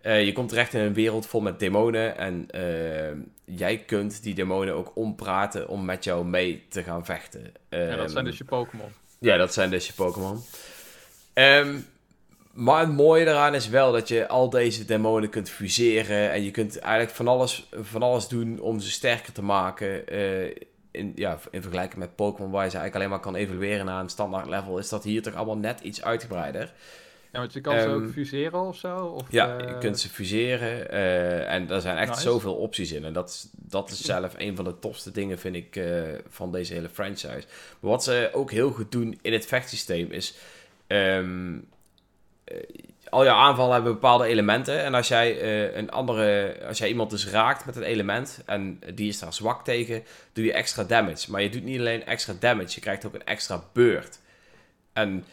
eh, je komt terecht in een wereld vol met demonen en ehm, jij kunt die demonen ook ompraten om met jou mee te gaan vechten. Ja, dat Ehm, zijn dus je Pokémon. ja, dat zijn dus je Pokémon. Ehm, maar het mooie daaraan is wel dat je al deze demonen kunt fuseren. En je kunt eigenlijk van alles, van alles doen om ze sterker te maken. Eh, in, ja, in vergelijking met Pokémon, waar je ze eigenlijk alleen maar kan evolueren naar een standaard level, is dat hier toch allemaal net iets uitgebreider. Ja, want je kan ze ehm, ook fuseren of zo? Of, Ja, eh, je kunt ze fuseren. eh, en er zijn echt Nice. zoveel opties in. En dat, is- dat is zelf een van de tofste dingen, vind ik, van deze hele franchise. Maar wat ze ook heel goed doen in het vechtsysteem is... ehm, eh, al jouw aanvallen hebben bepaalde elementen. En als jij, eh, een andere, als jij iemand dus raakt met een element en die is daar zwak tegen, doe je extra damage. Maar je doet niet alleen extra damage, je krijgt ook een extra beurt. En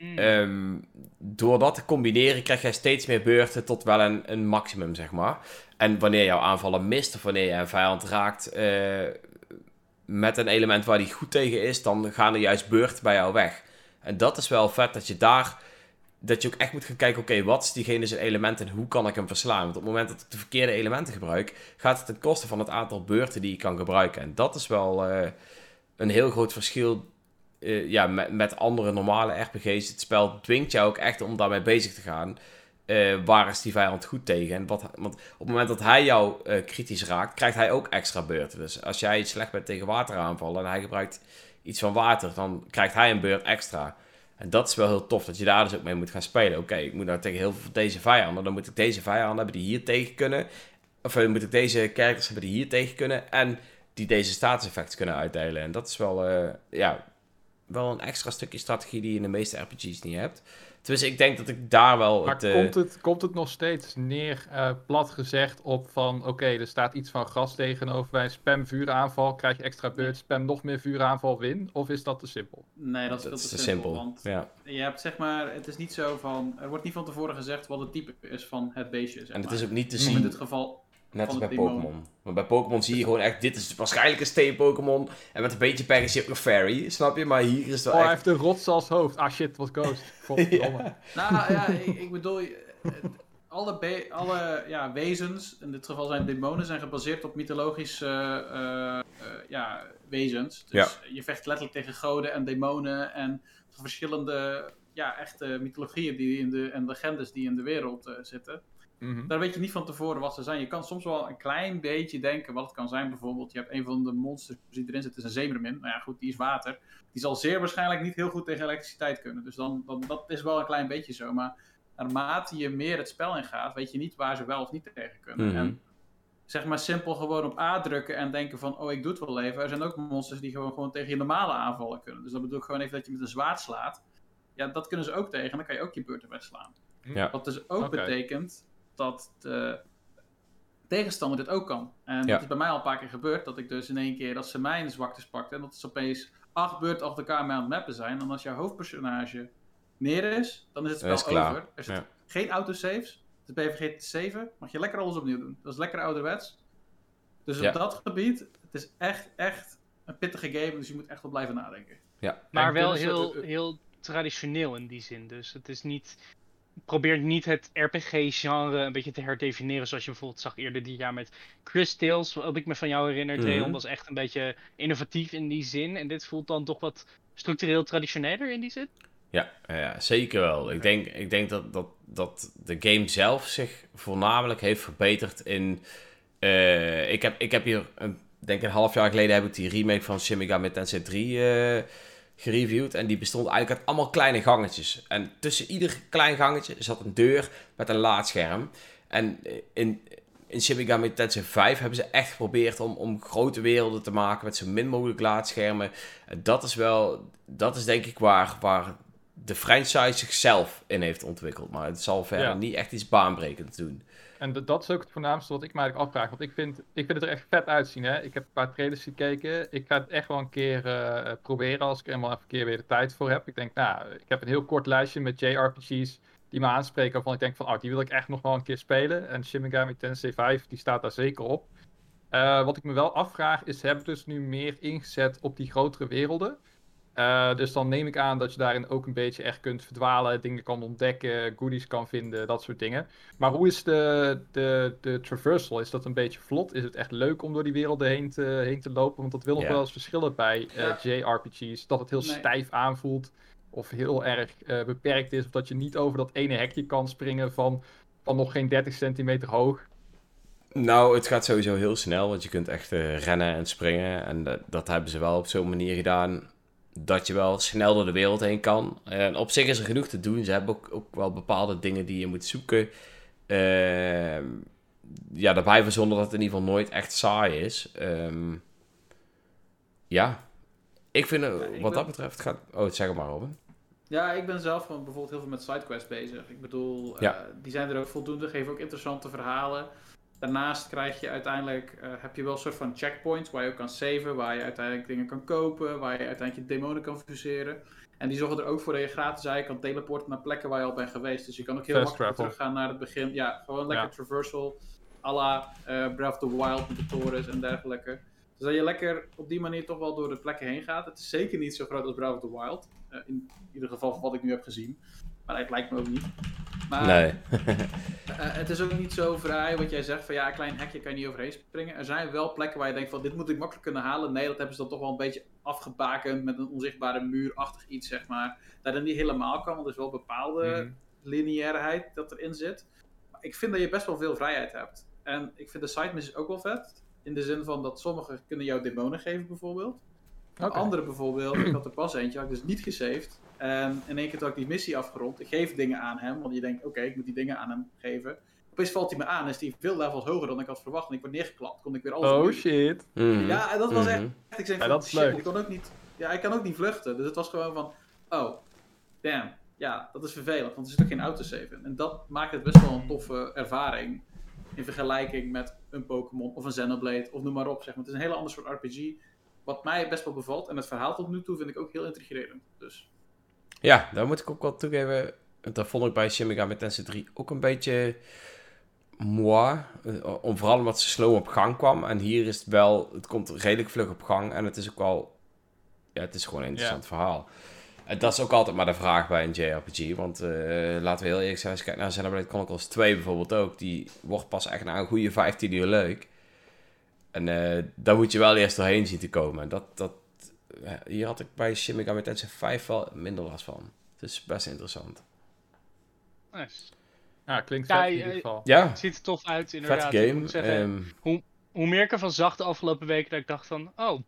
Mm. Ehm, door dat te combineren krijg jij steeds meer beurten tot wel een, een maximum, zeg maar. En wanneer jouw aanvallen mist of wanneer je een vijand raakt eh, met een element waar die goed tegen is, dan gaan er juist beurten bij jou weg. En dat is wel vet dat je daar, dat je ook echt moet gaan kijken, oké, wat is diegene zijn element en hoe kan ik hem verslaan? Want op het moment dat ik de verkeerde elementen gebruik, gaat het ten koste van het aantal beurten die ik kan gebruiken. En dat is wel eh, een heel groot verschil eh, ja, met, met andere normale RPG's. Het spel dwingt jou ook echt om daarmee bezig te gaan. Eh, waar is die vijand goed tegen? En wat, want op het moment dat hij jou kritisch raakt, krijgt hij ook extra beurten. Dus als jij slecht bent tegen wateraanvallen en hij gebruikt iets van water, dan krijgt hij een beurt extra. En dat is wel heel tof, dat je daar dus ook mee moet gaan spelen. Oké, ik moet nou tegen heel veel van deze vijanden, dan moet ik deze vijanden hebben die hier tegen kunnen. Of eh, moet ik deze characters hebben die hier tegen kunnen. En die deze statuseffecten kunnen uitdelen. En dat is wel, eh, ja, wel een extra stukje strategie die je in de meeste RPG's niet hebt. Dus ik denk dat ik daar wel Maar het... eh, komt, het, komt het nog steeds neer, eh, plat gezegd, op van... Oké, er staat iets van gas tegenover bij een spam vuuraanval, krijg je extra beurt, spam nog meer vuuraanval, win? Of is dat te simpel? Nee, dat is dat veel is te te simpel. simpel. Want Ja. je hebt zeg maar, het is niet zo van, er wordt niet van tevoren gezegd wat het type is van het beestje. Zeg En het maar. is ook niet te Of in zien, dit geval, net als bij. Pokémon. Want bij Pokémon zie je gewoon echt, dit is waarschijnlijk een steen-Pokémon. En met een beetje pech is je ook nog Fairy, snap je? Maar hier is het wel Oh, hij echt... heeft een rots als hoofd. Ah shit, wat ghost. [laughs] Godverdomme. nou ja, ik, ik bedoel, eh, alle, be- alle ja, wezens, in dit geval zijn demonen, zijn gebaseerd op mythologische eh, eh, ja, wezens. Dus je vecht letterlijk tegen goden en demonen en verschillende ja, echte mythologieën die in de, en legendes die in de wereld eh, zitten. Mhm. Daar weet je niet van tevoren wat ze zijn. Je kan soms wel een klein beetje denken wat het kan zijn. Bijvoorbeeld, je hebt een van de monsters die erin zit, is een zeemermin. Nou ja, goed, die is water. Die zal zeer waarschijnlijk niet heel goed tegen elektriciteit kunnen. Dus dan, dan, dat is wel een klein beetje zo. Maar naarmate je meer het spel ingaat, weet je niet waar ze wel of niet tegen kunnen. Mhm. En zeg maar simpel gewoon op A drukken en denken van, oh, ik doe het wel even. Er zijn ook monsters die gewoon, gewoon tegen je normale aanvallen kunnen. Dus dat bedoel ik gewoon even dat je met een zwaard slaat. Ja, dat kunnen ze ook tegen. Dan kan je ook je beurten wegslaan. Ja. Wat dus ook betekent dat de tegenstander dit ook kan. En Ja. dat is bij mij al een paar keer gebeurd, dat ik dus in één keer dat ze mijn zwaktes pakten en dat ze opeens acht beurten achter elkaar mee aan het mappen zijn. En als jouw hoofdpersonage neer is, dan is het spel is over. Er zit Ja. geen autosaves. Dus ben je vergeten te saven, mag je lekker alles opnieuw doen. Dat is lekker ouderwets. Dus op Ja. dat gebied, het is echt, echt een pittige game, dus je moet echt wel blijven nadenken. Ja. Maar En wel heel, heel traditioneel in die zin. Dus het is niet. Probeer niet het RPG-genre een beetje te herdefiniëren. Zoals je bijvoorbeeld zag eerder dit jaar met Chris Tales. Wat ik me van jou herinner, Mhm. Theon, was echt een beetje innovatief in die zin. En dit voelt dan toch wat structureel traditioneler in die zin. Ja, ja zeker wel. Ik denk, ik denk dat, dat, dat de game zelf zich voornamelijk heeft verbeterd in... eh, ik, heb, ik heb hier, een, denk een half jaar geleden heb ik die remake van Shin Megami Tensei 3 eh, gereviewd. En die bestond eigenlijk uit allemaal kleine gangetjes. En tussen ieder klein gangetje zat een deur met een laadscherm. En eh, in, in Shin Megami Tensei 5 hebben ze echt geprobeerd om, om grote werelden te maken met zo min mogelijk laadschermen. En dat is wel, dat is denk ik waar, waar de franchise zichzelf in heeft ontwikkeld. Maar het zal verder Ja. niet echt iets baanbrekends doen. En dat is ook het voornaamste wat ik me eigenlijk afvraag. Want ik vind, ik vind het er echt vet uitzien. Hè? Ik heb een paar trailers gekeken. Ik ga het echt wel een keer eh, proberen als ik er eenmaal even een keer weer de tijd voor heb. Ik denk, nou, ik heb een heel kort lijstje met JRPG's die me aanspreken. Waarvan ik denk van, oh, die wil ik echt nog wel een keer spelen. En Shin Megami Tensei 5, die staat daar zeker op. Eh, wat ik me wel afvraag is, hebben dus nu meer ingezet op die grotere werelden. Eh, dus dan neem ik aan dat je daarin ook een beetje echt kunt verdwalen, dingen kan ontdekken, goodies kan vinden, dat soort dingen. Maar hoe is de, de, de traversal? Is dat een beetje vlot? Is het echt leuk om door die werelden heen te, heen te lopen? Want dat wil nog wel eens verschillen bij eh. JRPG's. Dat het heel Nee. stijf aanvoelt of heel erg eh, beperkt is. Of dat je niet over dat ene hekje kan springen van, van nog geen 30 centimeter hoog. Nou, het gaat sowieso heel snel, want je kunt echt eh, rennen en springen. En dat, dat hebben ze wel op zo'n manier gedaan dat je wel snel door de wereld heen kan. En op zich is er genoeg te doen. Ze hebben ook, ook wel bepaalde dingen die je moet zoeken. Ehm, ja, daarbij verzonnen dat het in ieder geval nooit echt saai is. Ehm, ja, ik vind Ja, ik wat ben- dat betreft gaat... Oh, zeg maar, Robin. Ja, ik ben zelf gewoon bijvoorbeeld heel veel met sidequests bezig. Ik bedoel, eh, Ja. die zijn er ook voldoende, geven ook interessante verhalen. Daarnaast krijg je uiteindelijk, eh, heb je wel een soort van checkpoints waar je ook kan saven, waar je uiteindelijk dingen kan kopen, waar je uiteindelijk je demonen kan fuseren. En die zorgen er ook voor dat je gratis eigenlijk kan teleporten naar plekken waar je al bent geweest. Dus je kan ook heel Fast makkelijk teruggaan naar het begin. Ja, gewoon lekker Ja. traversal, à la eh, Breath of the Wild met de torens en dergelijke. Dus dat je lekker op die manier toch wel door de plekken heen gaat. Het is zeker niet zo groot als Breath of the Wild. Eh, in ieder geval van wat ik nu heb gezien. Maar het lijkt me ook niet. Maar nee. eh, het is ook niet zo vrij wat jij zegt van ja, een klein hekje kan je niet overheen springen. Er zijn wel plekken waar je denkt van dit moet ik makkelijk kunnen halen. Nee, dat hebben ze dan toch wel een beetje afgebakend met een onzichtbare muurachtig iets, zeg maar. Dat het niet helemaal kan, want er is wel bepaalde Mhm. lineairheid dat erin zit. Maar ik vind dat je best wel veel vrijheid hebt. En ik vind de side missions ook wel vet. In de zin van dat sommigen kunnen jou demonen geven bijvoorbeeld. Oké. Andere bijvoorbeeld, ik had er pas eentje, had ik dus niet gesaved. En in één keer had ik die missie afgerond. Ik geef dingen aan hem, want je denkt, oké, ik moet die dingen aan hem geven. Opeens valt hij me aan, is die veel levels hoger dan ik had verwacht. En ik word neergeklapt, kon ik weer alles Oh shit. Mhm. Ja, en dat was echt, Mhm. ik zeg Ja, dat is shit, leuk. ik kon ook niet, ja, ik kan ook niet vluchten. Dus het was gewoon van, oh, damn. Ja, dat is vervelend, want er zit ook geen autosave in. En dat maakt het best wel een toffe ervaring. In vergelijking met een Pokémon of een Xenoblade of noem maar op. Zeg maar. Het is een hele ander soort RPG. Wat mij best wel bevalt. En het verhaal tot nu toe vind ik ook heel intrigerend. Dus Ja, daar moet ik ook wel toegeven. Dat vond ik bij Shin Megami Tensei 3 ook een beetje moi. Eh, Om vooral omdat ze slow op gang kwam. En hier is het wel, het komt redelijk vlug op gang. En het is ook wel, ja, het is gewoon een interessant verhaal. En dat is ook altijd maar de vraag bij een JRPG. Want eh, laten we heel eerlijk zijn, als je kijkt naar Xenoblade Chronicles 2 bijvoorbeeld ook. Die wordt pas echt na een goede 15 uur leuk. En eh daar moet je wel eerst doorheen zien te komen. Dat, dat, hier had ik bij Shin Megami Tensei 5 wel minder last van. Het is best interessant. Nice. Ja, klinkt Ja, vet in je- ieder geval. Ja, Het ziet er tof uit, vet inderdaad. Ik game. Ehm, hoe meer ik ervan zag de afgelopen weken, dat ik dacht van, oh,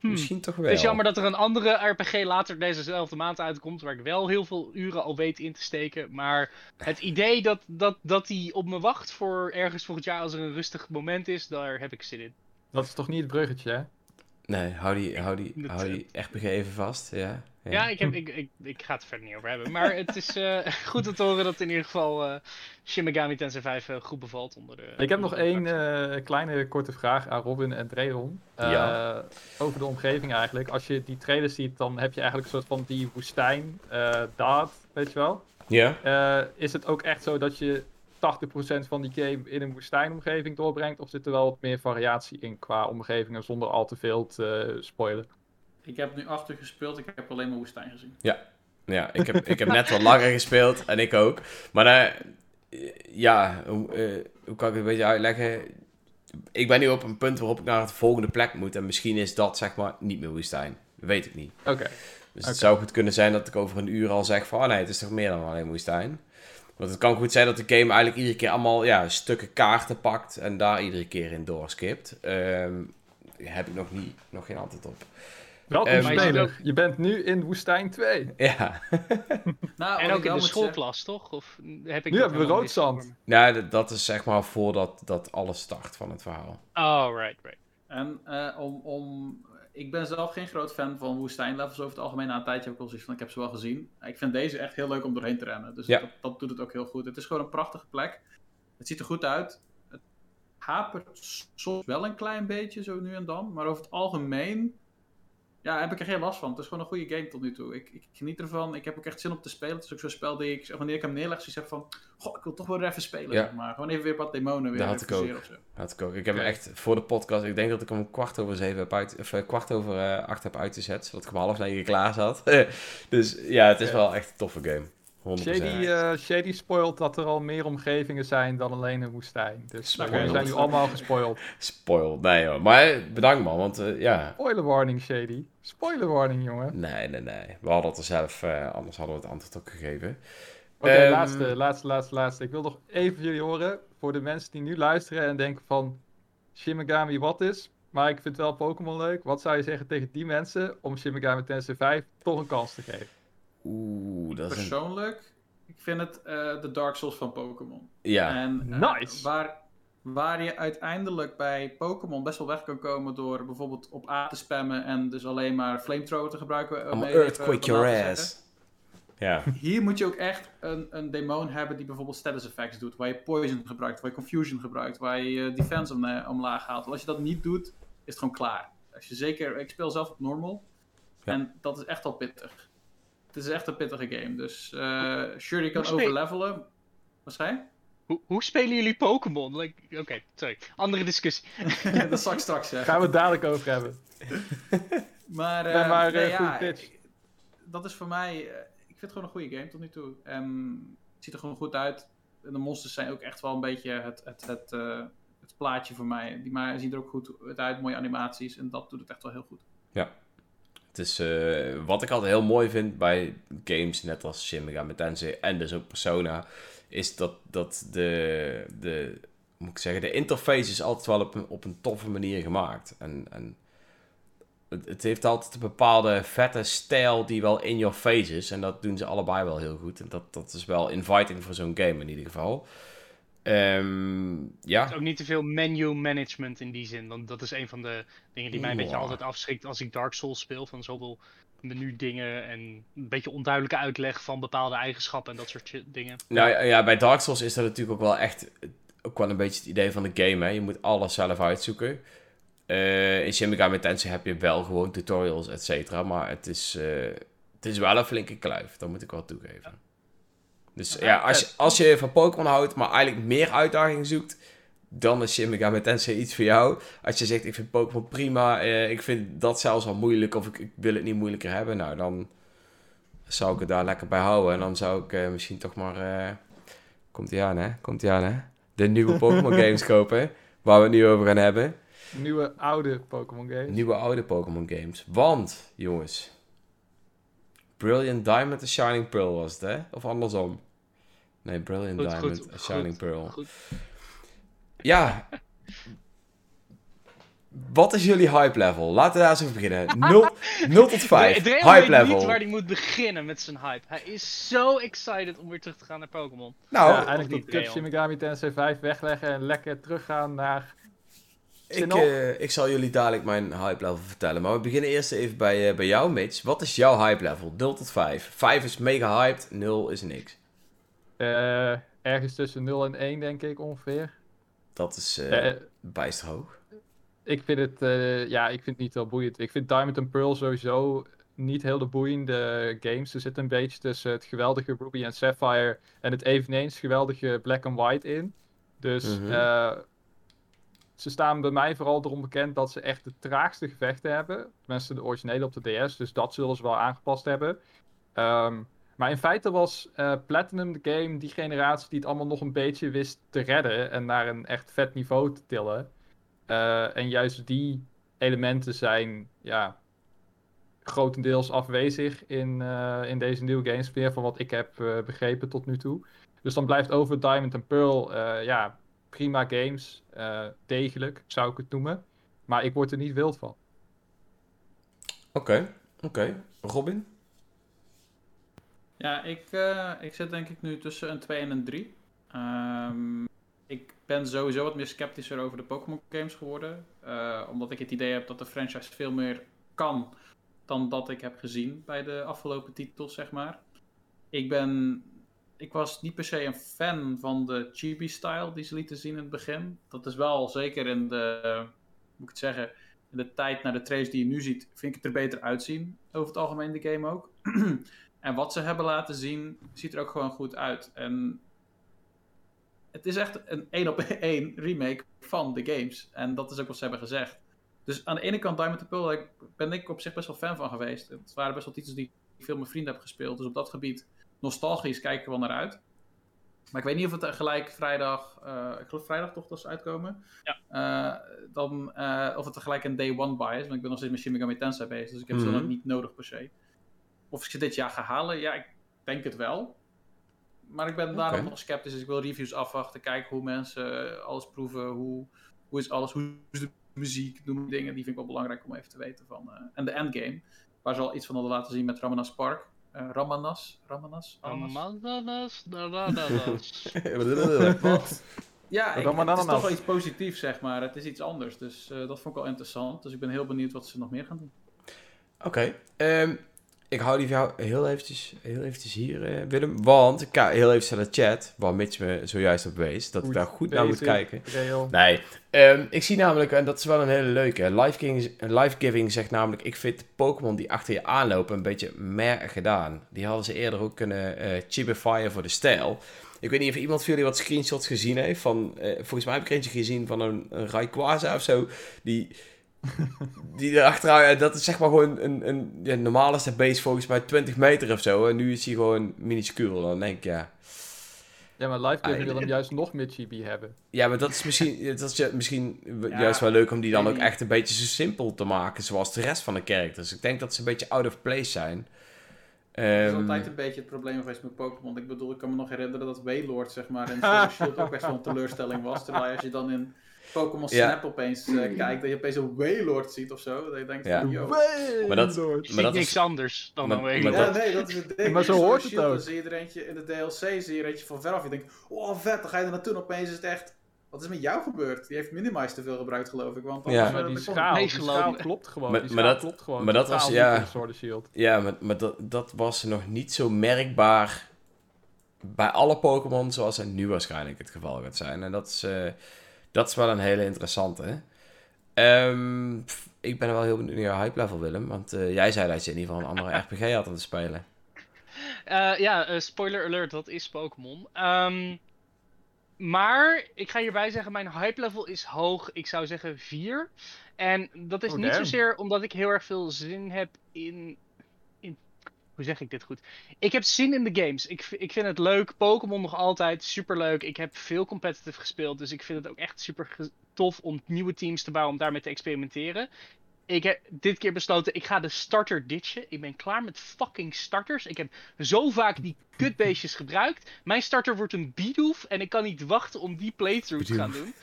hmm, Misschien toch wel. Het is jammer dat er een andere RPG later dezezelfde maand uitkomt, waar ik wel heel veel uren al weet in te steken. Maar het idee dat, dat, dat die op me wacht voor ergens volgend jaar als er een rustig moment is, daar heb ik zin in. Dat is toch niet het bruggetje, hè? Nee, hou die, hou die, Dat, hou eh, die RPG even vast. Ja. Ja, ik, heb, ik, ik, ik ga het er verder niet over hebben. Maar het is eh, [laughs] goed om te horen dat in ieder geval eh Shin Megami Tensei 5 eh, goed bevalt onder de... Ik heb nog één eh, kleine korte vraag aan Robin en Dreon. Eh, Ja. Over de omgeving eigenlijk. Als je die trailers ziet, dan heb je eigenlijk een soort van die woestijn, eh daad, weet je wel. Ja? Eh, is het ook echt zo dat je 80% van die game in een woestijnomgeving doorbrengt? Of zit er wel wat meer variatie in qua omgevingen zonder al te veel te spoilen? Ik heb nu achter gespeeld, ik heb alleen maar woestijn gezien. Ja, ik heb, ik heb net wat langer gespeeld en ik ook. Maar eh, ja, hoe, eh, hoe kan ik het een beetje uitleggen? Ik ben nu op een punt waarop ik naar het volgende plek moet. En misschien is dat zeg maar niet meer woestijn. Dat weet ik niet. Oké. Dus het zou goed kunnen zijn dat ik over een uur al zeg van... Oh nee, het is toch meer dan alleen woestijn. Want het kan goed zijn dat de game eigenlijk iedere keer allemaal ja, stukken kaarten pakt... en daar iedere keer in doorskipt. Ehm heb ik nog, niet, nog geen antwoord op. Welkom Eh, je ziet speler, je bent nu in woestijn 2. Ja, [laughs] Nou, En ook in de zeggen- schoolklas, toch? Of heb ik Nu hebben we roodzand. mis? nou, dat is zeg maar voordat dat alles start van het verhaal. Oh, right, right. En eh, om, om, ik ben zelf geen groot fan van woestijnlevels over het algemeen. Na een tijdje heb ik al zoiets van, ik heb ze wel gezien. Ik vind deze echt heel leuk om doorheen te rennen. Dus Ja. dat, dat doet het ook heel goed. Het is gewoon een prachtige plek. Het ziet er goed uit. Het hapert soms wel een klein beetje, zo nu en dan. Maar over het algemeen ja, heb ik er geen last van. Het is gewoon een goede game tot nu toe. Ik, ik geniet ervan. Ik heb ook echt zin om te spelen. Het is ook zo'n spel die ik, wanneer ik hem neerleg, zoiets heb van... Goh, ik wil toch wel even spelen, Ja. zeg maar. Gewoon even weer wat demonen weer Dat had ik ook. refuseren of zo. Had ik ook. Ik heb hem echt voor de podcast, ik denk dat ik hem om kwart over zeven heb uit, of eh, kwart over eh, acht heb uitgezet, zodat ik om half negen klaar zat. [laughs] dus ja, het is wel echt een toffe game. 100%. Shady, eh, Shady spoilt dat er al meer omgevingen zijn dan alleen een woestijn. Dus Spoiled. jullie zijn nu allemaal gespoild. [laughs] Spoil. Nee hoor. Maar eh, bedankt man, want eh, ja. Spoiler warning, Shady. Spoiler warning, jongen. Nee, nee, nee. We hadden het er zelf, eh, anders hadden we het antwoord ook gegeven. Oké, Ehm, laatste, laatste, laatste, laatste. Ik wil nog even jullie horen. Voor de mensen die nu luisteren en denken van... Shin Megami wat is? Maar ik vind wel Pokémon leuk. Wat zou je zeggen tegen die mensen om Shin Megami Tensei 5 toch een kans te geven? Oeh, dat is een... Persoonlijk, ik vind het eh, de Dark Souls van Pokémon. Ja, En eh, Nice. waar, waar je uiteindelijk bij Pokémon best wel weg kan komen door bijvoorbeeld op A te spammen en dus alleen maar flamethrower te gebruiken. eh, mee even earthquake your ass. Ja, Hier moet je ook echt een, een demon hebben die bijvoorbeeld status effects doet. Waar je poison gebruikt, waar je confusion gebruikt, waar je eh, defense om, eh, omlaag haalt. Want als je dat niet doet, is het gewoon klaar. Als je zeker, ik speel zelf op normal. Ja. En dat is echt al pittig. Het is echt een pittige game. Dus eh sure, je kan overlevelen. Wat zei je? Hoe, hoe spelen jullie Pokémon? Like, Oké, sorry. Andere discussie. [laughs] dat zal ik straks zeggen. Gaan we het dadelijk over hebben. [laughs] Maar, Nee, eh, maar, nee, eh, ja, ik- dat is voor mij... ik vind het gewoon een goede game tot nu toe. En het ziet er gewoon goed uit. En de monsters zijn ook echt wel een beetje het, het, het, eh, het plaatje voor mij. Die maar zien er ook goed uit, mooie animaties. En dat doet het echt wel heel goed. het eh, wat ik altijd heel mooi vind bij games, net als Shin Megami Tensei en dus ook Persona, is dat, dat de, de, moet ik zeggen, de interface is altijd wel op een, op een toffe manier gemaakt. En, en het, het heeft altijd een bepaalde vette stijl die wel in your face is. En dat doen ze allebei wel heel goed. En dat, dat is wel inviting voor zo'n game in ieder geval. Ehm, ja. Ook niet te veel menu management in die zin. Want dat is een van de dingen die mij een beetje altijd afschrikt als ik Dark Souls speel. Van zoveel menu dingen en een beetje onduidelijke uitleg van bepaalde eigenschappen en dat soort dingen. Nou ja, ja, bij Dark Souls is dat natuurlijk ook wel echt ook wel een beetje het idee van de game. Hè? Je moet alles zelf uitzoeken. Eh, in Shin Megami Tensei heb je wel gewoon tutorials, et cetera. Maar het is, eh, het is wel een flinke kluif. Dat moet ik wel toegeven. Dus ja, als je, als je van Pokémon houdt, maar eigenlijk meer uitdaging zoekt, dan is Shin Megami Tensei iets voor jou. Als je zegt, ik vind Pokémon prima, eh, ik vind dat zelfs al moeilijk, of ik, ik wil het niet moeilijker hebben, nou dan zou ik het daar lekker bij houden. En dan zou ik eh, misschien toch maar, eh, komt ie aan hè, komt ie aan hè, de nieuwe [laughs] Pokémon games kopen, waar we het nu over gaan hebben. Nieuwe, oude Pokémon games. Nieuwe oude Pokémon games. Want, jongens, Brilliant Diamond en Shining Pearl was het hè, of andersom? Nee, Brilliant Goed, Diamond goed, en Shining goed, Pearl. Goed. Ja. Wat is jullie hype level? Laten we daar eens over beginnen. 0, 0 tot 5. Dre- Dreon Hype weet level. niet waar hij moet beginnen met zijn hype. Hij is zo excited om weer terug te gaan naar Pokémon. Nou, ja, eigenlijk niet? Shin Megami Tensei 5 wegleggen en lekker teruggaan naar Ik, eh, ik zal jullie dadelijk mijn hype level vertellen. Maar we beginnen eerst even bij, eh, bij jou, Mitch. Wat is jouw hype level? 0 tot 5. 5 is mega hyped, 0 is niks. Eh, ergens tussen 0 en 1, denk ik ongeveer. Dat is Eh, bijster hoog. ik vind het, ja, ik vind het niet heel boeiend. Ik vind Diamond and Pearl sowieso niet heel de boeiende games. Er zit een beetje tussen het geweldige Ruby en Sapphire en het eveneens geweldige Black and White in. Dus Mhm. ze staan bij mij vooral erom bekend dat ze echt de traagste gevechten hebben. Tenminste, de originele op de DS, dus dat zullen ze wel aangepast hebben. Ehm, maar in feite was eh, Platinum de game die generatie die het allemaal nog een beetje wist te redden en naar een echt vet niveau te tillen. Eh, en juist die elementen zijn ja, grotendeels afwezig in, eh, in deze nieuwe games, meer van wat ik heb begrepen tot nu toe. Dus dan blijft over Diamond and Pearl, ja, prima games, degelijk zou ik het noemen. Maar ik word er niet wild van. Oké, oké. Robin? Ja, ik, eh, ik zit denk ik nu tussen een 2 en een 3. Ehm, ik ben sowieso wat meer sceptischer over de Pokémon games geworden. eh, omdat ik het idee heb dat de franchise veel meer kan dan dat ik heb gezien bij de afgelopen titels, zeg maar. Ik ben... Ik was niet per se een fan van de chibi-style die ze lieten zien in het begin. Dat is wel zeker in de... moet ik het zeggen? In de tijd naar de trace die je nu ziet, vind ik het er beter uitzien. Over het algemeen de game ook. [clears throat] En wat ze hebben laten zien, ziet er ook gewoon goed uit. En het is echt een één op [laughs] één remake van de games. En dat is ook wat ze hebben gezegd. Dus aan de ene kant Diamond and Pearl ben ik op zich best wel fan van geweest. Het waren best wel titels die ik veel met vrienden heb gespeeld. Dus op dat gebied, nostalgisch, kijk ik er wel naar uit. Maar ik weet niet of het gelijk vrijdag, eh, ik geloof vrijdag toch dat ze uitkomen. Ja. Eh, dan, eh, of het tegelijk een day one buy is. Want ik ben nog steeds met Shin Megami Tensei bezig. Dus ik heb ze Mhm. nog niet nodig per se. Of ik ze dit jaar ga halen, ja, ik denk het wel. Maar ik ben daarom nog sceptisch. Dus ik wil reviews afwachten, kijken hoe mensen alles proeven. Hoe, hoe is alles, hoe is de muziek, noem dingen. Die vind ik wel belangrijk om even te weten van. eh, en de endgame, waar ze al iets van hadden laten zien met Ramanas Park. Eh, Ramanas? Ramanas? Ramanas? Nanananas. [laughs] Wat? Ja, ik, het is toch wel iets positiefs, zeg maar. Het is iets anders. Dus eh, dat vond ik wel interessant. Dus ik ben heel benieuwd wat ze nog meer gaan doen. Oké. ehm, ik hou die van jou heel eventjes, heel eventjes hier, eh, Willem. Want ik heel even naar de chat, waar Mitch me zojuist op wees. Dat ik daar goed naar moet kijken. Real. Nee, ehm, ik zie namelijk, en dat is wel een hele leuke, Life Giving, Life Giving zegt namelijk, ik vind Pokémon die achter je aanlopen een beetje mer gedaan. Die hadden ze eerder ook kunnen eh chibifyen voor de stijl. Ik weet niet of iemand van jullie wat screenshots gezien heeft van, eh, volgens mij heb ik eentje gezien van een, een Rayquaza of zo, die... Die erachteraan, ja, dat is zeg maar gewoon een, een ja, normaal is de base volgens mij 20 meter of zo. En nu is hij gewoon minuscuul. Dan denk ik, ja, Ja, maar Live Giving Ah, wil hem juist nog meer chibi hebben. Ja, maar dat is misschien, [laughs] dat is misschien Ja, juist wel leuk om die dan ook echt een beetje zo simpel te maken, zoals de rest van de characters. Ik denk dat ze een beetje out of place zijn. Dat is Ehm, altijd een beetje het probleem geweest met Pokémon. Ik bedoel, ik kan me nog herinneren dat Waylord, zeg maar, in Shield ook best wel een teleurstelling was. Terwijl als je dan in Pokémon Ja. Snap opeens eh, kijkt, dat je opeens een Waylord ziet of zo. Dat je denkt Ja. yo. Maar dat- Je maar dat niks is- anders dan maar- een maar Waylord. Ja, nee, dat is het ding. [laughs] Maar zo hoort het ook. Dan zie je er eentje in de DLC, zie je er eentje van veraf. Je denkt, oh vet, dan ga je er naartoe en opeens is het echt... Wat is met jou gebeurd? Die heeft Minimize te veel gebruikt, geloof ik. Want Ja. Maar eh, die schaal, die schaal klopt gewoon. Maar- die maar schaal dat- klopt gewoon. maar dat was- ja. Shield. Ja, maar, maar dat, dat was nog niet zo merkbaar bij alle Pokémon zoals het nu waarschijnlijk het geval gaat zijn. En dat is, eh, dat is wel een hele interessante. Ehm, pff, ik ben wel heel benieuwd naar jouw hype level, Willem. Want eh, jij zei dat je in ieder geval een andere [laughs] RPG had aan te spelen. Eh, ja, eh, spoiler alert, dat is Pokémon. Ehm, maar ik ga hierbij zeggen, mijn hype level is hoog. Ik zou zeggen 4. En dat is Oh, niet damn. zozeer omdat ik heel erg veel zin heb in. Hoe zeg ik dit goed? Ik heb zin in de games. Ik, ik vind het leuk. Pokémon nog altijd super leuk. Ik heb veel competitive gespeeld. Dus ik vind het ook echt super tof om nieuwe teams te bouwen. Om daarmee te experimenteren. Ik heb dit keer besloten, ik ga de starter ditchen. Ik ben klaar met fucking starters. Ik heb zo vaak die kutbeestjes gebruikt. Mijn starter wordt een Bidoof. En ik kan niet wachten om die playthrough te gaan doen.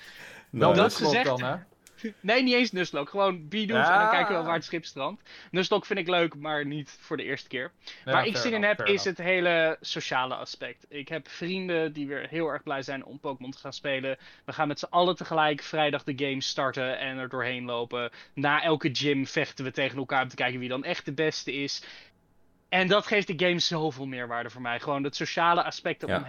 Wel dat dat zegt- dan, hè? [laughs] Nee, niet eens Nuzlocke. Gewoon Bidoof en dan kijken we wel waar het schip strandt. Nuzlocke vind ik leuk, maar niet voor de eerste keer. Ja, Waar ik zin in heb, is het hele sociale aspect. Ik heb vrienden die weer heel erg blij zijn om Pokémon te gaan spelen. We gaan met z'n allen tegelijk vrijdag de game starten en er doorheen lopen. Na elke gym vechten we tegen elkaar om te kijken wie dan echt de beste is. En dat geeft de game zoveel meerwaarde voor mij. Gewoon het sociale aspect Ja.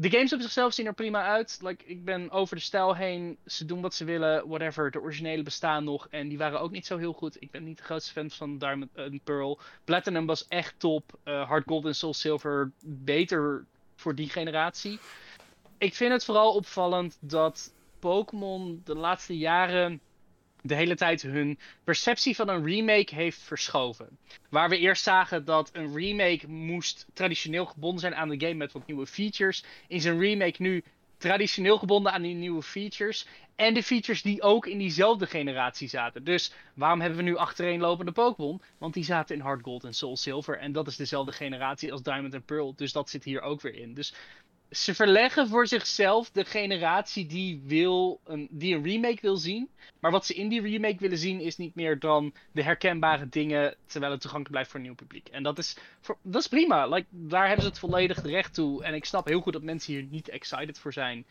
De games op zichzelf zien er prima uit. Like, ik ben over de stijl heen. Ze doen wat ze willen. Whatever. De originele bestaan nog. En die waren ook niet zo heel goed. Ik ben niet de grootste fan van Diamond en Pearl. Platinum was echt top. Eh Hard Gold en Soul Silver beter voor die generatie. Ik vind het vooral opvallend dat Pokémon de laatste jaren de hele tijd hun perceptie van een remake heeft verschoven. Waar we eerst zagen dat een remake moest traditioneel gebonden zijn aan de game met wat nieuwe features, is een remake nu traditioneel gebonden aan die nieuwe features. En de features die ook in diezelfde generatie zaten. Dus waarom hebben we nu achtereenlopende Pokémon? Want die zaten in Hard Gold en Soul Silver. En dat is dezelfde generatie als Diamond en Pearl. Dus dat zit hier ook weer in. Dus ze verleggen voor zichzelf de generatie die, wil een, die een remake wil zien. Maar wat ze in die remake willen zien is niet meer dan de herkenbare dingen. Terwijl het toegankelijk blijft voor een nieuw publiek. En dat is, dat is prima. Like, daar hebben ze het volledig recht toe. En ik snap heel goed dat mensen hier niet excited voor zijn.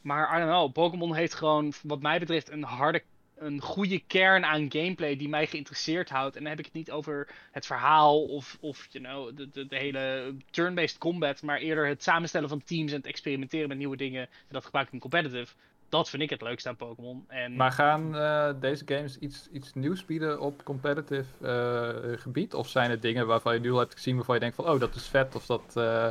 Maar I don't know, Pokémon heeft gewoon, wat mij betreft, een harde, een goede kern aan gameplay die mij geïnteresseerd houdt. En dan heb ik het niet over het verhaal of, of you know, de, de, hele turn-based combat, maar eerder het samenstellen van teams en het experimenteren met nieuwe dingen. En dat gebruik ik in competitive. Dat vind ik het leukste aan Pokémon. En Maar gaan eh, deze games iets, iets nieuws bieden op competitive eh, gebied? Of zijn het dingen waarvan je nu al hebt gezien waarvan je denkt van, oh, dat is vet, of dat... eh,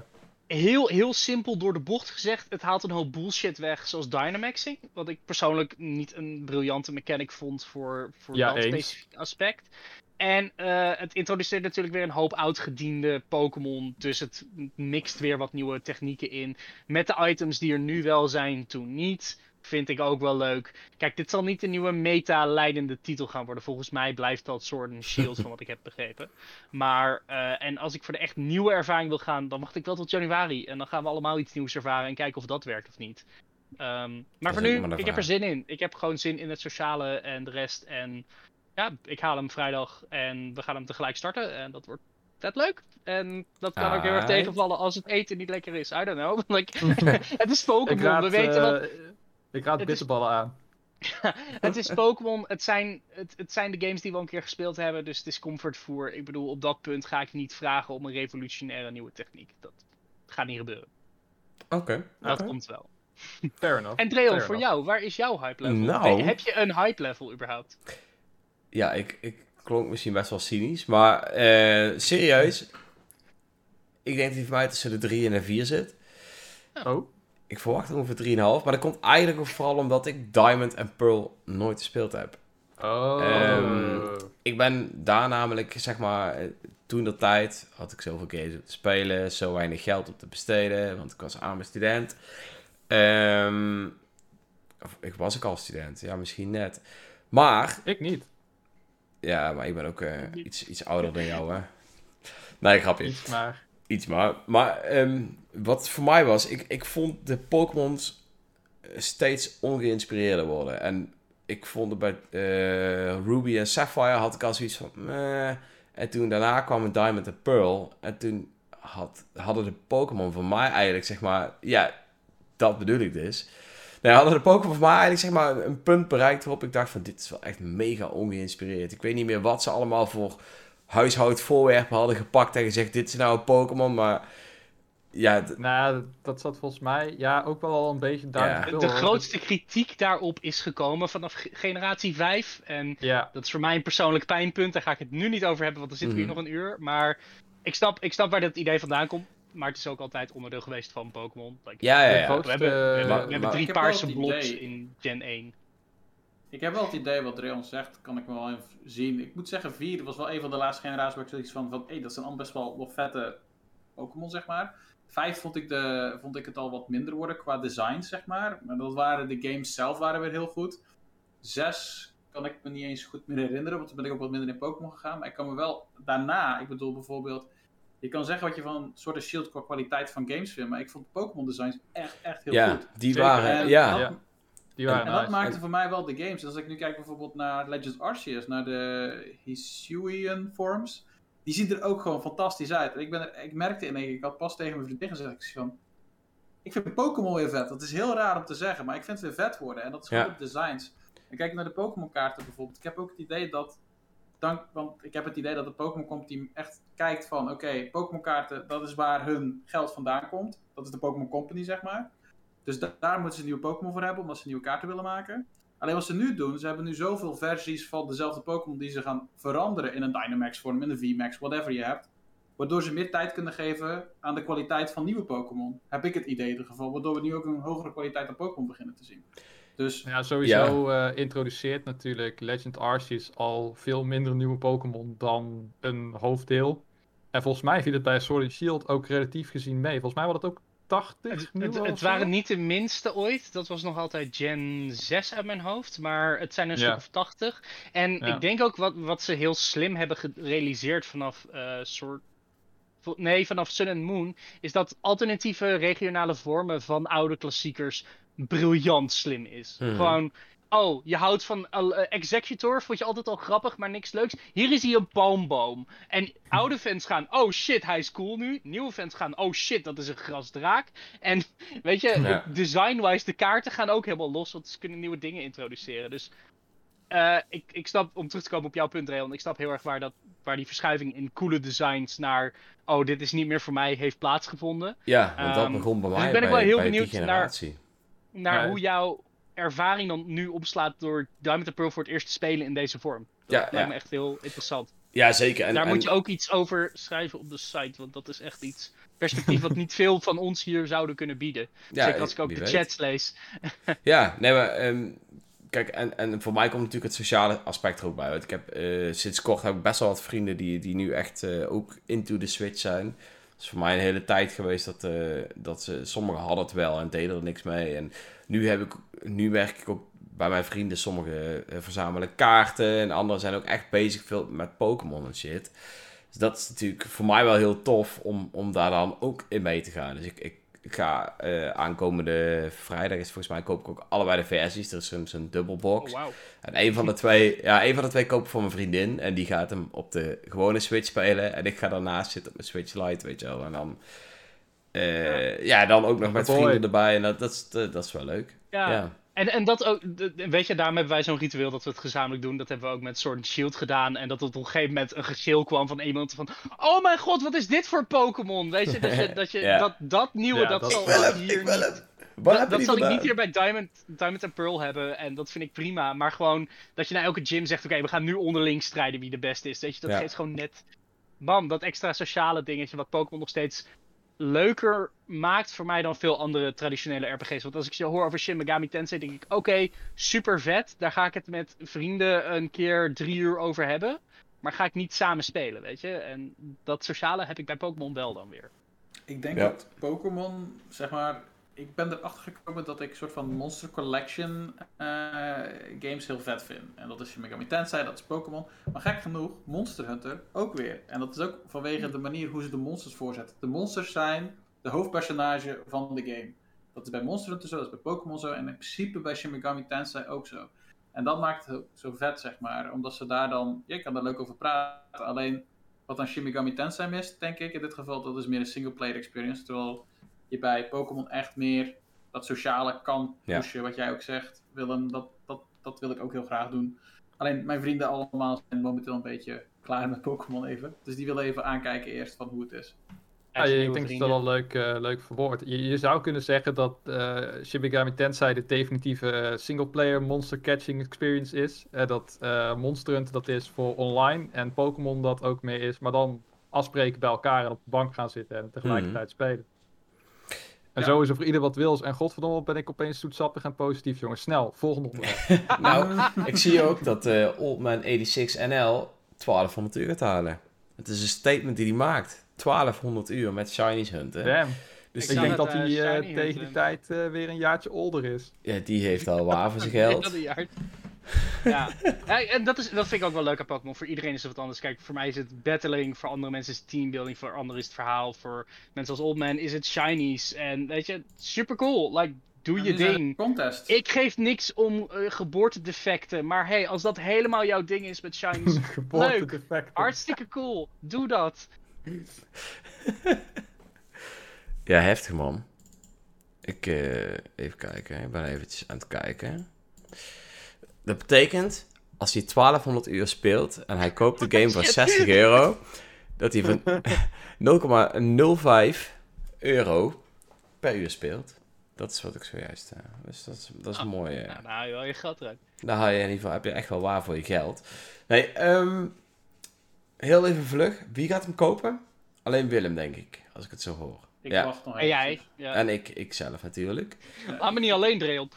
heel, heel simpel door de bocht gezegd, het haalt een hoop bullshit weg, zoals Dynamaxing. Wat ik persoonlijk niet een briljante mechanic vond voor, voor Ja, dat specifieke aspect. En eh, het introduceert natuurlijk weer een hoop oudgediende Pokémon. Dus het mixt weer wat nieuwe technieken in. Met de items die er nu wel zijn, toen niet. Vind ik ook wel leuk. Kijk, dit zal niet de nieuwe meta-leidende titel gaan worden. Volgens mij blijft dat Sword and Shield, van wat ik heb begrepen. Maar, eh, en als ik voor de echt nieuwe ervaring wil gaan, dan wacht ik wel tot januari. En dan gaan we allemaal iets nieuws ervaren en kijken of dat werkt of niet. Ehm, maar voor nu, maar ik heb er zin in. Ik heb gewoon zin in het sociale en de rest. En ja, ik haal hem vrijdag en we gaan hem tegelijk starten. En dat wordt vet leuk. En dat kan ook heel erg tegenvallen als het eten niet lekker is. I don't know. [laughs] Like, [laughs] [laughs] het is Pokémon. We weten wat, eh, ik raad Het is- bitterballen aan. [laughs] het is Pokémon. Het zijn, het, het zijn de games die we al een keer gespeeld hebben. Dus het is comfortvoer. Ik bedoel, op dat punt ga ik niet vragen om een revolutionaire nieuwe techniek. Dat gaat niet gebeuren. Oké. Dat komt wel. Fair enough. En Dreon, voor enough. jou, waar is jouw hype level? Nou. Heb je een hype level überhaupt? Ja, ik, ik klonk misschien best wel cynisch, maar eh, serieus. Ik denk dat hij voor mij tussen de 3 en de 4 zit. Oh, Ik verwacht ongeveer 3,5, maar dat komt eigenlijk ook vooral omdat ik Diamond en Pearl nooit gespeeld heb. oh. Ehm, Ik ben daar namelijk, zeg maar, eh, toen dat tijd had ik zoveel games op te spelen, zo weinig geld op te besteden, want ik was arme student. Ehm, of ik was ook al student, ja, misschien net. Maar, ik niet. ja, maar ik ben ook eh, iets, iets ouder dan jou, hè. Nee, grapje. Iets, maar... Iets maar. Maar ehm, wat voor mij was, ik, ik vond de Pokémons eh, steeds ongeïnspireerder worden. En ik vond bij eh, Ruby en Sapphire had ik al zoiets van... meh. En toen daarna kwamen Diamond en Pearl. En toen had, hadden de Pokémon voor mij eigenlijk, zeg maar... Ja, dat bedoel ik dus. Nou, hadden de Pokémon voor mij eigenlijk, zeg maar, een punt bereikt waarop ik dacht van... Dit is wel echt mega ongeïnspireerd. Ik weet niet meer wat ze allemaal voor huishoudvoorwerpen hadden gepakt en gezegd: Dit is nou een Pokémon, maar ja, Nou, dat zat volgens mij ja, ook wel al een beetje daar. Ja. De, grootste kritiek daarop is gekomen vanaf ge- generatie 5. En Ja, dat is voor mij een persoonlijk pijnpunt. Daar ga ik het nu niet over hebben, want dan zitten we hier Mhm. nog een uur. Maar ik snap, ik snap waar dat idee vandaan komt. Maar het is ook altijd onderdeel geweest van Pokémon. Like, ja, ja, ja. grootste- We hebben, we hebben, we drie paarse blobs idee- in Gen 1. Ik heb wel het idee wat Dreon zegt, kan ik wel even zien. Ik moet zeggen, 4 was wel een van de laatste generaties waar ik zoiets van, van hey, dat zijn allemaal best wel, wel vette Pokémon, zeg maar. 5 vond ik, de, vond ik het al wat minder worden qua design, zeg maar. Maar dat waren de games zelf waren weer heel goed. 6 kan ik me niet eens goed meer herinneren, want toen ben ik ook wat minder in Pokémon gegaan. Maar ik kan me wel daarna, ik bedoel bijvoorbeeld, je kan zeggen wat je van and Shield qua kwaliteit van games vindt, maar ik vond Pokémon designs echt, echt heel ja, goed. die Zeker. waren, En ja. dat- Ja. Die waren En dat nice. maakte voor mij wel de games. Als ik nu kijk bijvoorbeeld naar Legends Arceus, naar de Hisuian forms, die zien er ook gewoon fantastisch uit. En ik, ben er, ik merkte in één keer, ik had pas tegen mijn vriendin gezegd, ik van, ik vind Pokémon weer vet. Dat is heel raar om te zeggen, maar ik vind het weer vet worden. En dat is gewoon Ja. de designs. En kijk naar de Pokémon kaarten bijvoorbeeld. Ik heb ook het idee dat, dank, want ik heb het idee dat de Pokémon Company echt kijkt van, oké, Pokémon kaarten, dat is waar hun geld vandaan komt. Dat is de Pokémon Company, zeg maar. Dus da- daar moeten ze nieuwe Pokémon voor hebben, omdat ze nieuwe kaarten willen maken. Alleen wat ze nu doen, ze hebben nu zoveel versies van dezelfde Pokémon die ze gaan veranderen in een Dynamax vorm, in een VMAX, whatever je hebt. Waardoor ze meer tijd kunnen geven aan de kwaliteit van nieuwe Pokémon. Heb ik het idee in ieder geval. Waardoor we nu ook een hogere kwaliteit aan Pokémon beginnen te zien. Dus Ja, sowieso eh, introduceert natuurlijk Legend Arceus al veel minder nieuwe Pokémon dan een hoofddeel. En volgens mij viel het bij Sword and Shield ook relatief gezien mee. Volgens mij was het ook 80 Het, het, waren niet de minste ooit. Dat was nog altijd Gen 6 uit mijn hoofd. Maar het zijn een Ja. stuk of 80. En Ja. ik denk ook wat, wat ze heel slim hebben gerealiseerd vanaf eh soort. Nee, vanaf Sun and Moon. Is dat alternatieve regionale vormen van oude klassiekers briljant slim is. Mhm. Gewoon. Oh, je houdt van eh, Executor, vond je altijd al grappig, maar niks leuks. Hier is hij een palmboom. En oude fans gaan, oh shit, hij is cool nu. Nieuwe fans gaan, oh shit, dat is een grasdraak. En [laughs] weet je, Ja. design-wise, de kaarten gaan ook helemaal los, want ze kunnen nieuwe dingen introduceren. Dus eh, ik, ik snap, om terug te komen op jouw punt, Rayon, ik snap heel erg waar, dat, waar die verschuiving in coole designs naar, oh, dit is niet meer voor mij, heeft plaatsgevonden. Ja, want dat Ehm, begon bij dus mij ben ik bij, wel heel benieuwd naar-. Naar Ja. hoe jouw ervaring dan nu omslaat door Diamond and Pearl voor het eerst te spelen in deze vorm. Dat Ja, lijkt me echt heel interessant. Ja, zeker. En, Daar en- moet je ook iets over schrijven op de site, want dat is echt iets perspectief wat niet veel van ons hier zouden kunnen bieden. ja, Zeker als ik ook de weet. chats lees. [laughs] Ja, nee, maar ehm, kijk, en, en voor mij komt natuurlijk het sociale aspect er ook bij. Want ik heb eh, sinds kort heb ik best wel wat vrienden die, die nu echt eh, ook into the Switch zijn. Het is voor mij een hele tijd geweest dat, eh, dat ze, sommigen hadden het wel en deden er niks mee. En nu, heb ik, nu werk ik ook bij mijn vrienden, sommigen eh, verzamelen kaarten en anderen zijn ook echt bezig veel met Pokémon en shit. Dus dat is natuurlijk voor mij wel heel tof om, om daar dan ook in mee te gaan. Dus ik, ik, ik ga eh, aankomende vrijdag is volgens mij koop ik ook allebei de versies. Er is soms een dubbelbox. Oh. En een van de twee, ja, een van de twee koop ik voor mijn vriendin. En die gaat hem op de gewone Switch spelen. En ik ga daarnaast zitten op mijn Switch Lite, weet je wel. En dan, eh, ja. dan ook nog met vrienden erbij. En dat, dat, is, dat, dat is wel leuk. Ja. Ja. En, en dat ook, weet je, daarom hebben wij zo'n ritueel dat we het gezamenlijk doen. Dat hebben we ook met Sword and Shield gedaan. En dat er op een gegeven moment een geschil kwam van iemand van... Oh mijn god, wat is dit voor Pokémon? Weet je, dat, je, [laughs] dat, je Ja. dat, dat nieuwe, Ja, dat, dat- zal Ik hier niet... Waar Dat, heb je dat zal ik niet hier bij Diamond, Diamond and Pearl hebben. En dat vind ik prima. Maar gewoon dat je naar elke gym zegt: Oké, we gaan nu onderling strijden wie de beste is. Weet je, dat Ja. geeft gewoon net. Bam, dat extra sociale dingetje. Wat Pokémon nog steeds leuker maakt voor mij dan veel andere traditionele RPG's. Want als ik je hoor over Shin Megami Tensei, denk ik: Oké, super vet. Daar ga ik het met vrienden een keer drie uur over hebben. Maar ga ik niet samen spelen, weet je? En dat sociale heb ik bij Pokémon wel dan weer. Ik denk Ja. dat Pokémon, zeg maar, ik ben erachter gekomen dat ik een soort van Monster Collection eh, games heel vet vind. En dat is Shin Megami Tensei, dat is Pokémon. Maar gek genoeg, Monster Hunter ook weer. En dat is ook vanwege de manier hoe ze de monsters voorzetten. De monsters zijn de hoofdpersonage van de game. Dat is bij Monster Hunter zo, dat is bij Pokémon zo. En in principe bij Shin Megami Tensei ook zo. En dat maakt het zo vet, zeg maar. Omdat ze daar dan, je kan daar leuk over praten. Alleen wat aan Shin Megami Tensei mist, denk ik in dit geval, dat is meer een single-player experience. Terwijl je bij Pokémon echt meer dat sociale kan Ja. pushen, wat jij ook zegt. Willem, dat, dat, dat wil ik ook heel graag doen. Alleen mijn vrienden allemaal zijn momenteel een beetje klaar met Pokémon even. Dus die willen even aankijken eerst van hoe het is. Ja, je- ik denk dat dat wel leuk, eh, leuk verwoord. Je, je zou kunnen zeggen dat eh Shin Megami Tensei de definitieve eh, single-player monster catching experience is. Eh, dat eh Monster Hunter dat is voor online en Pokémon dat ook meer is. Maar dan afspreken bij elkaar en op de bank gaan zitten en tegelijkertijd spelen. En Ja. zo is er voor ieder wat wils. En godverdomme ben ik opeens zoetsappig en positief, jongens. Snel, volgende onderwerp. [laughs] Nou, ik zie ook dat eh Oldman86 NL 1200 uur gaat halen. Het is een statement die hij maakt. 1200 uur met Shinies hunten. Damn. Dus Ik denk dat eh, hij eh, shiny tegen die tijd eh, weer een jaartje older is. ja, die heeft al waar voor zijn [laughs] Ja, geld. Ja. ja, en dat, is, dat vind ik ook wel leuk aan Pokémon. Voor iedereen is het wat anders. Kijk, voor mij is het battling, voor andere mensen is het teambuilding, voor anderen is het verhaal, voor mensen als Oldman is het shinies. En weet je, super cool. Like, Doe En je ding. Contest. Ik geef niks om eh, geboortedefecten, maar hey, als dat helemaal jouw ding is met shinies, [laughs] Geboortedefecten. hartstikke cool. Doe dat. [laughs] Ja, heftig man. Ik, eh, even kijken. Ik ben eventjes aan het kijken. Dat betekent, als hij 1200 uur speelt en hij koopt de game voor 60 euro, dat hij van [laughs] 0,05 euro per uur speelt. Dat is wat ik zojuist... eh, dus dat is, dat is Ah, mooi. eh. Nou, dan haal je wel je gat eruit. Daar haal je in ieder geval, heb je echt wel waar voor je geld. Nee, ehm, heel even vlug. Wie gaat hem kopen? Alleen Willem, denk ik, als ik het zo hoor. Ik ja. wacht nog En jij? even. Ja. En ik, ik zelf natuurlijk. Laat me niet alleen, Dreon.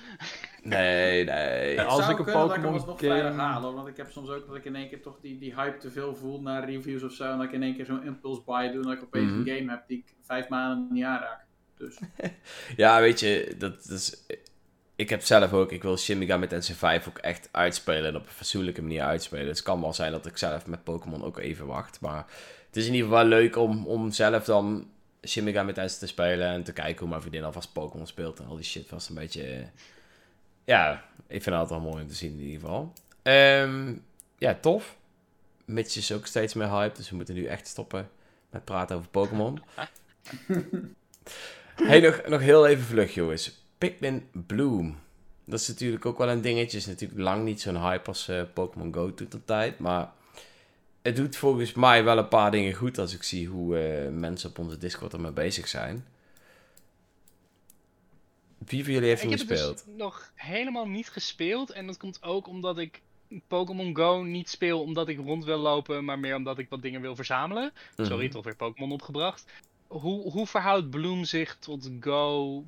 Nee, [laughs] nee. Als zou ik een kunnen dat ik hem Pokémon alsnog vrijdag game- halen, want ik heb soms ook dat ik in één keer toch die, die hype te veel voel naar reviews of zo, en dat ik in één keer zo'n impulse buy doe, en dat ik opeens Mhm. een game heb die ik vijf maanden niet aanraak. Dus [laughs] Ja, weet je, dat, dat is... Ik heb zelf ook, ik wil Shin Megami Tensei 5 ook echt uitspelen en op een fatsoenlijke manier uitspelen. Dus het kan wel zijn dat ik zelf met Pokémon ook even wacht. Maar het is in ieder geval leuk om, om zelf dan Shin Megami Tensei te spelen en te kijken hoe mijn vriendin alvast Pokémon speelt en al die shit was een beetje... Ja, ik vind het altijd wel mooi om te zien in ieder geval. Ehm, ja, tof. Mitch is ook steeds meer hype, dus we moeten nu echt stoppen met praten over Pokémon. [laughs] hey, nog, nog heel even vlug, jongens. Pikmin Bloom. Dat is natuurlijk ook wel een dingetje. is natuurlijk lang niet zo'n hype als eh, Pokémon Go toen de tijd. Maar het doet volgens mij wel een paar dingen goed als ik zie hoe eh, mensen op onze Discord ermee bezig zijn. Wie van jullie heeft Ik hem heb het gespeeld? dus nog helemaal niet gespeeld. En dat komt ook omdat ik Pokémon Go niet speel omdat ik rond wil lopen, maar meer omdat ik wat dingen wil verzamelen. Sorry, Mhm. toch weer Pokémon opgebracht. Hoe, hoe verhoudt Bloom zich tot Go?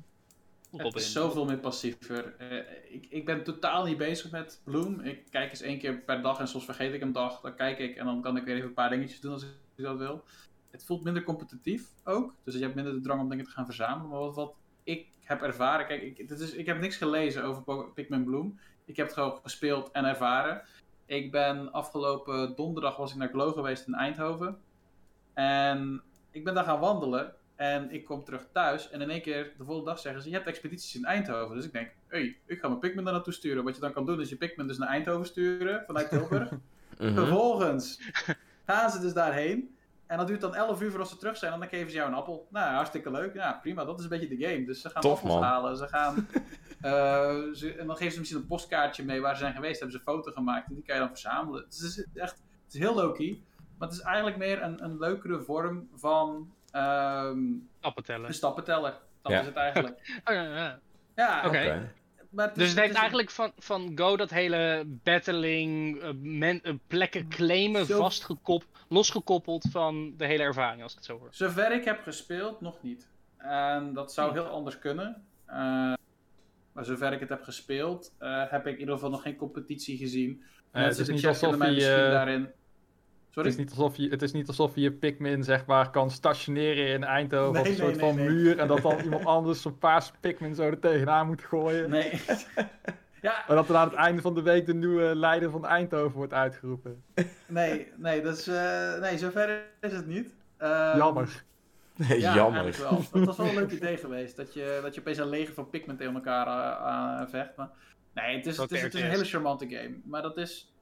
het Robin? is zoveel meer passiever. Eh, ik, ik ben totaal niet bezig met Bloom. Ik kijk eens één keer per dag en soms vergeet ik een dag. Dan kijk ik en dan kan ik weer even een paar dingetjes doen als ik dat wil. Het voelt minder competitief ook. Dus je hebt minder de drang om dingen te gaan verzamelen. Maar wat, wat ik heb ervaren. Kijk, ik, dit is, ik heb niks gelezen over Pikmin Bloom. Ik heb het gewoon gespeeld en ervaren. Ik ben afgelopen donderdag was ik naar Glow geweest in Eindhoven. En ik ben daar gaan wandelen. En ik kom terug thuis. En in één keer de volgende dag zeggen ze: Je hebt expedities in Eindhoven. Dus ik denk: hey, ik ga mijn Pikmin daar naartoe sturen. Wat je dan kan doen is je Pikmin dus naar Eindhoven sturen vanuit Tilburg. [laughs] Mhm. Vervolgens gaan ze dus daarheen. En dat duurt dan 11 uur voordat ze terug zijn. En dan geven ze jou een appel. Nou, hartstikke leuk. Ja, prima. Dat is een beetje de game. Dus ze gaan Tof, appels man. halen. Ze gaan. [laughs] eh, ze, en dan geven ze misschien een postkaartje mee waar ze zijn geweest. Hebben ze een foto gemaakt. En die kan je dan verzamelen. Het is echt het is heel low-key. Maar het is eigenlijk meer een, een leukere vorm van ehm, Stappen tellen. een stappenteller. Dat Ja. is het eigenlijk. [laughs] Oh, ja, ja. Ja, Oké. Maar het is- Dus het heeft is- eigenlijk van, van Go dat hele battling, eh, men, eh, plekken claimen, Zo- vastgekop, losgekoppeld van de hele ervaring, als ik het zo hoor. Zover ik heb gespeeld, nog niet. En dat zou heel anders kunnen. Eh, maar zover ik het heb gespeeld, eh, heb ik in ieder geval nog geen competitie gezien. Eh, het, is niet alsof je, misschien daarin... het, Sorry? is niet alsof je, het is niet alsof je je Pikmin zeg maar, kan stationeren in Eindhoven Nee, op een nee, soort nee, van nee. muur. En dat dan iemand anders zo'n paarse Pikmin zo er tegenaan moet gooien. Nee. [laughs] ja, En dat er aan het einde van de week de nieuwe leider van Eindhoven wordt uitgeroepen. nee, nee, dat is, eh, nee, zover is het niet. Ehm, Jammer. Ja, Jammer. eigenlijk wel. Dat was wel een leuk idee geweest. Dat je, dat je opeens een leger van Pikmin tegen elkaar eh, eh, vecht. Maar, nee, het is, het, is, het is een hele charmante game. Maar dat is...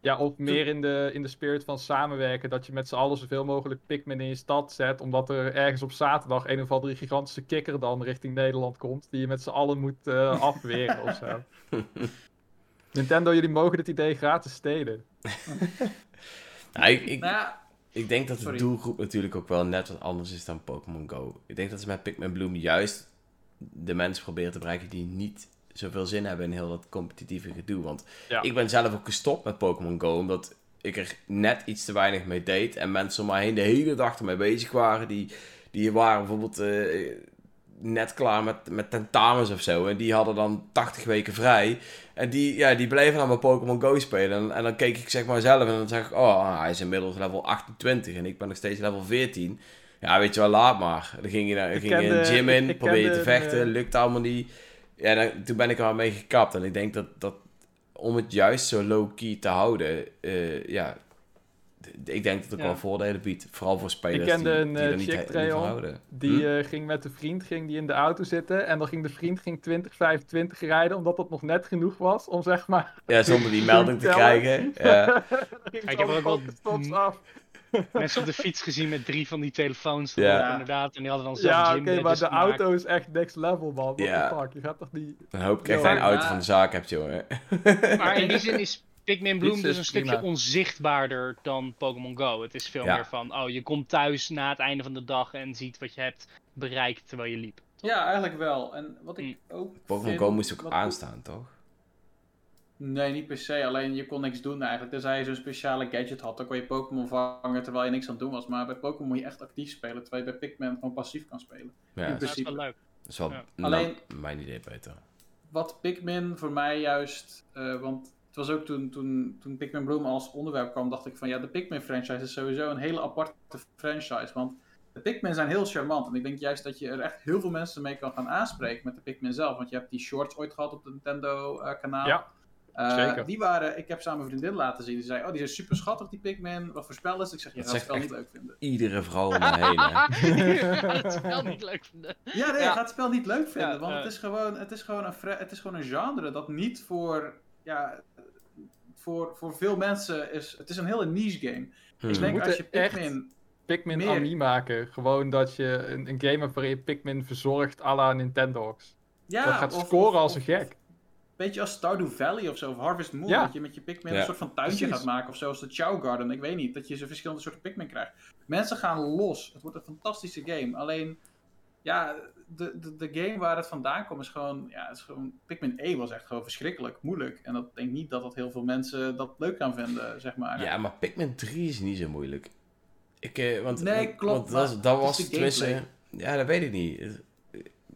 Ja, of meer in de, in de spirit van samenwerken. Dat je met z'n allen zoveel mogelijk Pikmin in je stad zet. Omdat er ergens op zaterdag een of andere gigantische kikker dan richting Nederland komt. Die je met z'n allen moet eh, afweren of zo. [laughs] Nintendo, jullie mogen dit idee gratis stelen. [laughs] Nou, ik, ik, Nou ik denk dat de Sorry. doelgroep natuurlijk ook wel net wat anders is dan Pokémon Go. Ik denk dat ze met Pikmin Bloom juist de mensen proberen te bereiken die niet zoveel zin hebben in heel dat competitieve gedoe. Want Ja. ik ben zelf ook gestopt met Pokémon Go, omdat ik er net iets te weinig mee deed. En mensen om mij heen de hele dag ermee bezig waren. Die, die waren bijvoorbeeld eh, net klaar met, met tentamens of zo. En die hadden dan 80 weken vrij. En die, ja, die bleven dan met Pokémon Go spelen. En, en dan keek ik zeg maar zelf en dan zeg ik... Oh, hij is inmiddels level 28 en ik ben nog steeds level 14. Ja, weet je wel, laat maar. Dan ging je, naar, ging je een gym in, probeer je te vechten, eh, lukt allemaal niet. Ja, dan, toen ben ik er wel mee gekapt. En ik denk dat, dat om het juist zo low-key te houden... eh, ja, ik denk dat het ook Ja. wel voordelen biedt. Vooral voor spelers Ik kende die, een, die eh, er niet, Trail. houden. Die Hm? eh, ging met een vriend ging die in de auto zitten. En dan ging de vriend ging 20, 25 rijden. Omdat dat nog net genoeg was om zeg maar. Ja, zonder die [laughs] melding te krijgen. Ja. [laughs] Ik heb ook wel- af. Mensen op de fiets gezien met drie van die telefoons. Ja. Inderdaad. En die hadden dan zelf Ja, oké, maar de gemaakt. auto is echt next level, man. What Ja. the fuck? Je gaat toch niet... Dan hoop ik echt dat je een auto van de zaak hebt, jongen. Maar in die [laughs] zin is Pikmin Bloom dus is een stukje prima. onzichtbaarder dan Pokémon Go. Het is veel Ja. meer van, oh, je komt thuis na het einde van de dag en ziet wat je hebt bereikt terwijl je liep. Ja, eigenlijk wel. En wat ik ook Pokémon Go moest ook aanstaan, toch? Nee, niet per se. Alleen je kon niks doen eigenlijk. Tenzij je zo'n speciale gadget had, dan kon je Pokémon vangen terwijl je niks aan het doen was. Maar bij Pokémon moet je echt actief spelen, terwijl je bij Pikmin gewoon passief kan spelen. Ja, In dat Dat is wel leuk. is wel Ja. nou, Alleen- mijn idee beter. Wat Pikmin voor mij juist, eh, want het was ook toen, toen, toen Pikmin Bloom als onderwerp kwam, dacht ik van ja, de Pikmin franchise is sowieso een hele aparte franchise. Want de Pikmin zijn heel charmant. En ik denk juist dat je er echt heel veel mensen mee kan gaan aanspreken met de Pikmin zelf. Want je hebt die shorts ooit gehad op het Nintendo eh, kanaal. Ja, Eh, zeker. Die waren, ik heb samen een vriendin laten zien. Die zei, oh die zijn super schattig die Pikmin. Wat voor spel is het? Ik zeg, je Dat gaat het spel niet leuk vinden. Iedere vrouw om [laughs] me heen, hè. [laughs] het spel niet leuk vinden. Ja, nee, Ja. je gaat het spel niet leuk vinden. Ja, want eh. het, is gewoon, het, is gewoon een het is gewoon een genre dat niet voor, ja, voor, voor veel mensen is. Het is een hele niche game. Hm. Ik denk als je echt- Pikmin. Pikmin Meer. Ami maken. Gewoon dat je een, een game hebt waarin je Pikmin verzorgt à la Nintendo's. Ja, dat gaat of- scoren of- als een of- gek. Beetje als Stardew Valley of zo, of Harvest Moon. Ja. Dat je met je Pikmin Ja. een soort van tuintje Precies. gaat maken. Of zoals de Chow Garden, ik weet niet. Dat je zo verschillende soorten Pikmin krijgt. Mensen gaan los. Het wordt een fantastische game. Alleen, ja, de, de, de game waar het vandaan komt is gewoon, ja, het is gewoon... Pikmin 1 was echt gewoon verschrikkelijk moeilijk. En dat denk niet dat dat heel veel mensen dat leuk gaan vinden, zeg maar. Ja, maar Pikmin 3 is niet zo moeilijk. Ik, eh, want, Nee, klopt, Want dat, dat was gameplay. Ja, dat weet ik niet.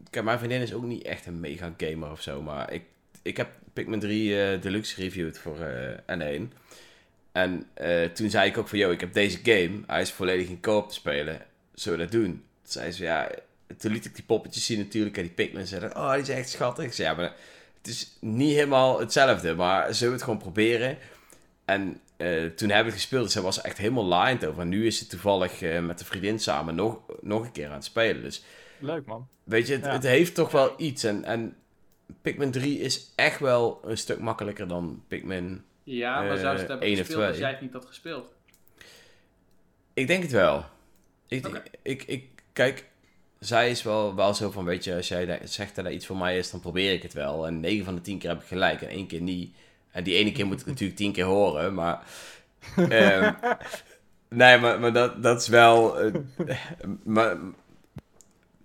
Kijk, mijn vriendin is ook niet echt een mega gamer of zo, maar ik, ik heb Pikmin 3 eh, Deluxe reviewed voor eh, N1. En eh, toen zei ik ook van, yo, ik heb deze game, hij is volledig in co-op te spelen. Zullen we dat doen? Toen zei ze, ja, toen liet ik die poppetjes zien natuurlijk en die Pikmin zeiden, oh, die zijn echt schattig. Ik zei, ja, maar het is niet helemaal hetzelfde, maar zullen we het gewoon proberen? En toen heb ik gespeeld, dus was echt helemaal lined over. En nu is ze toevallig met de vriendin samen nog, nog een keer aan het spelen. Dus Leuk man. weet je, het, Ja. het heeft toch wel iets. En, en Pikmin 3 is echt wel een stuk makkelijker dan Pikmin. Ja, maar Eh, zou ze het hebben één of gespeeld als jij het niet had gespeeld? Ik denk het wel. Ik, ik, ik, kijk, zij is wel, wel zo van, weet je, als jij zegt dat er iets voor mij is, dan probeer ik het wel. En 9 van de 10 keer heb ik gelijk en één keer niet. En die ene keer moet ik [laughs] natuurlijk 10 keer horen, maar... ehm, [laughs] nee, maar, maar dat, dat is wel... eh, [laughs] maar,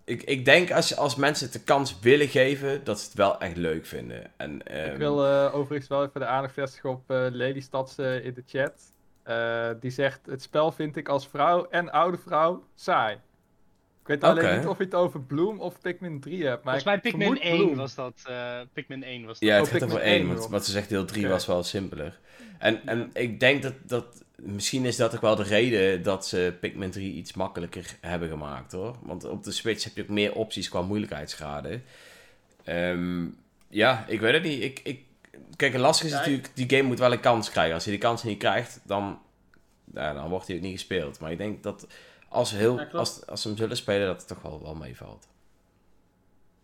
ik, ik denk als, als mensen het de kans willen geven, dat ze het wel echt leuk vinden. En, ehm, Ik wil eh, overigens wel even de aandacht vestigen op eh, in de chat. Die zegt, het spel vind ik als vrouw en oude vrouw saai. Ik weet alleen niet of je het over Bloom of Pikmin 3 hebt. Maar Volgens mij ik Pikmin vermoed 1 Bloom. was dat. eh, Pikmin 1 was dat. Ja, het Oh, gaat Pikmin over één, 1, want wat ze zegt, deel 3 Oké. was wel simpeler. En, en ik denk dat, dat, misschien is dat ook wel de reden dat ze Pikmin 3 iets makkelijker hebben gemaakt, hoor. Want op de Switch heb je ook meer opties qua moeilijkheidsgraden. Ehm, ja, ik weet het niet. Ik, ik, kijk, het lastige is natuurlijk, die game moet wel een kans krijgen. Als je die kans niet krijgt, dan, ja, dan wordt hij ook niet gespeeld. Maar ik denk dat als, ze heel, Ja, als, als ze hem zullen spelen, dat het toch wel, wel meevalt.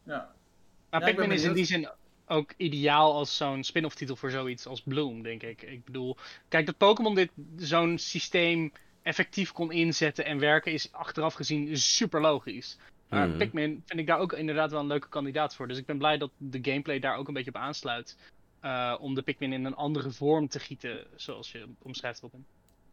Ja. Maar Ja, is in die zin ook ideaal als zo'n spin-off titel voor zoiets als Bloom, denk ik. Ik bedoel, kijk, dat Pokémon dit zo'n systeem effectief kon inzetten en werken is achteraf gezien super logisch. Maar Mhm. Pikmin vind ik daar ook inderdaad wel een leuke kandidaat voor. Dus ik ben blij dat de gameplay daar ook een beetje op aansluit. eh, om de Pikmin in een andere vorm te gieten, zoals je omschrijft, Robin.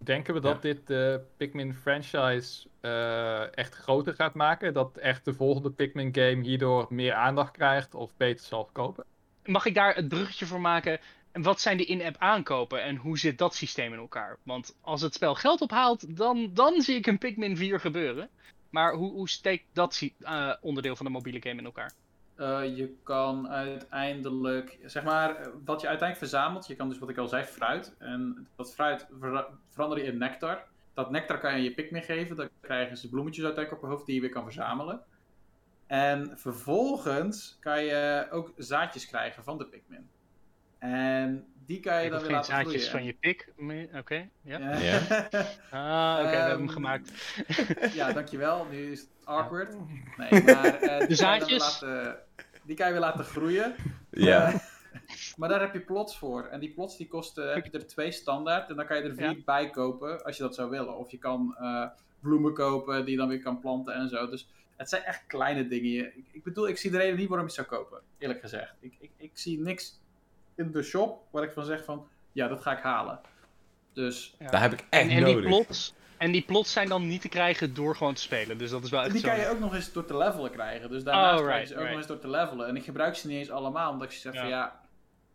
Denken we dat dit de Pikmin franchise eh, echt groter gaat maken? Dat echt de volgende Pikmin game hierdoor meer aandacht krijgt of beter zal verkopen? Mag ik daar het bruggetje voor maken? En wat zijn de in-app aankopen en hoe zit dat systeem in elkaar? Want als het spel geld ophaalt, dan, dan zie ik een Pikmin 4 gebeuren. Maar hoe, hoe steekt dat eh, onderdeel van de mobiele game in elkaar? Eh, je kan uiteindelijk, zeg maar, eh, wat je uiteindelijk verzamelt, je kan dus wat ik al zei, fruit. En dat fruit ver- verander je in nectar. Dat nectar kan je je Pikmin geven, dan krijgen ze bloemetjes uiteindelijk op hun hoofd die je weer kan verzamelen. En vervolgens kan je ook zaadjes krijgen van de Pikmin. En die kan je Ik dan weer geen laten zaadjes groeien. van je pik. Oké, ja. Ja. [laughs] Ah, oké, we hebben hem Ehm, gemaakt. [laughs] ja, dankjewel. Nu is het awkward. Nee, [laughs] maar eh, die kan je dan weer zaadjes? laten- die kan je weer laten groeien. Ja. Eh, maar daar heb je plots voor. En die plots die kosten, heb je er twee standaard. En dan kan je er vier Ja. bij kopen als je dat zou willen. Of je kan eh, bloemen kopen die je dan weer kan planten en zo. Dus het zijn echt kleine dingen. Ik, ik bedoel, ik zie de reden niet waarom je het zou kopen. Eerlijk gezegd. Ik, ik, ik zie niks in de shop waar ik van zeg van, ja, dat ga ik halen. Dus Ja. Daar heb ik En, echt en die nodig. plots, en die plots zijn dan niet te krijgen door gewoon te spelen. Dus dat is wel echt die zo. kan je ook nog eens door te levelen krijgen. Dus daarnaast Oh, krijg je ze ook right. nog eens door te levelen. En ik gebruik ze niet eens allemaal, omdat ik zeg van Ja.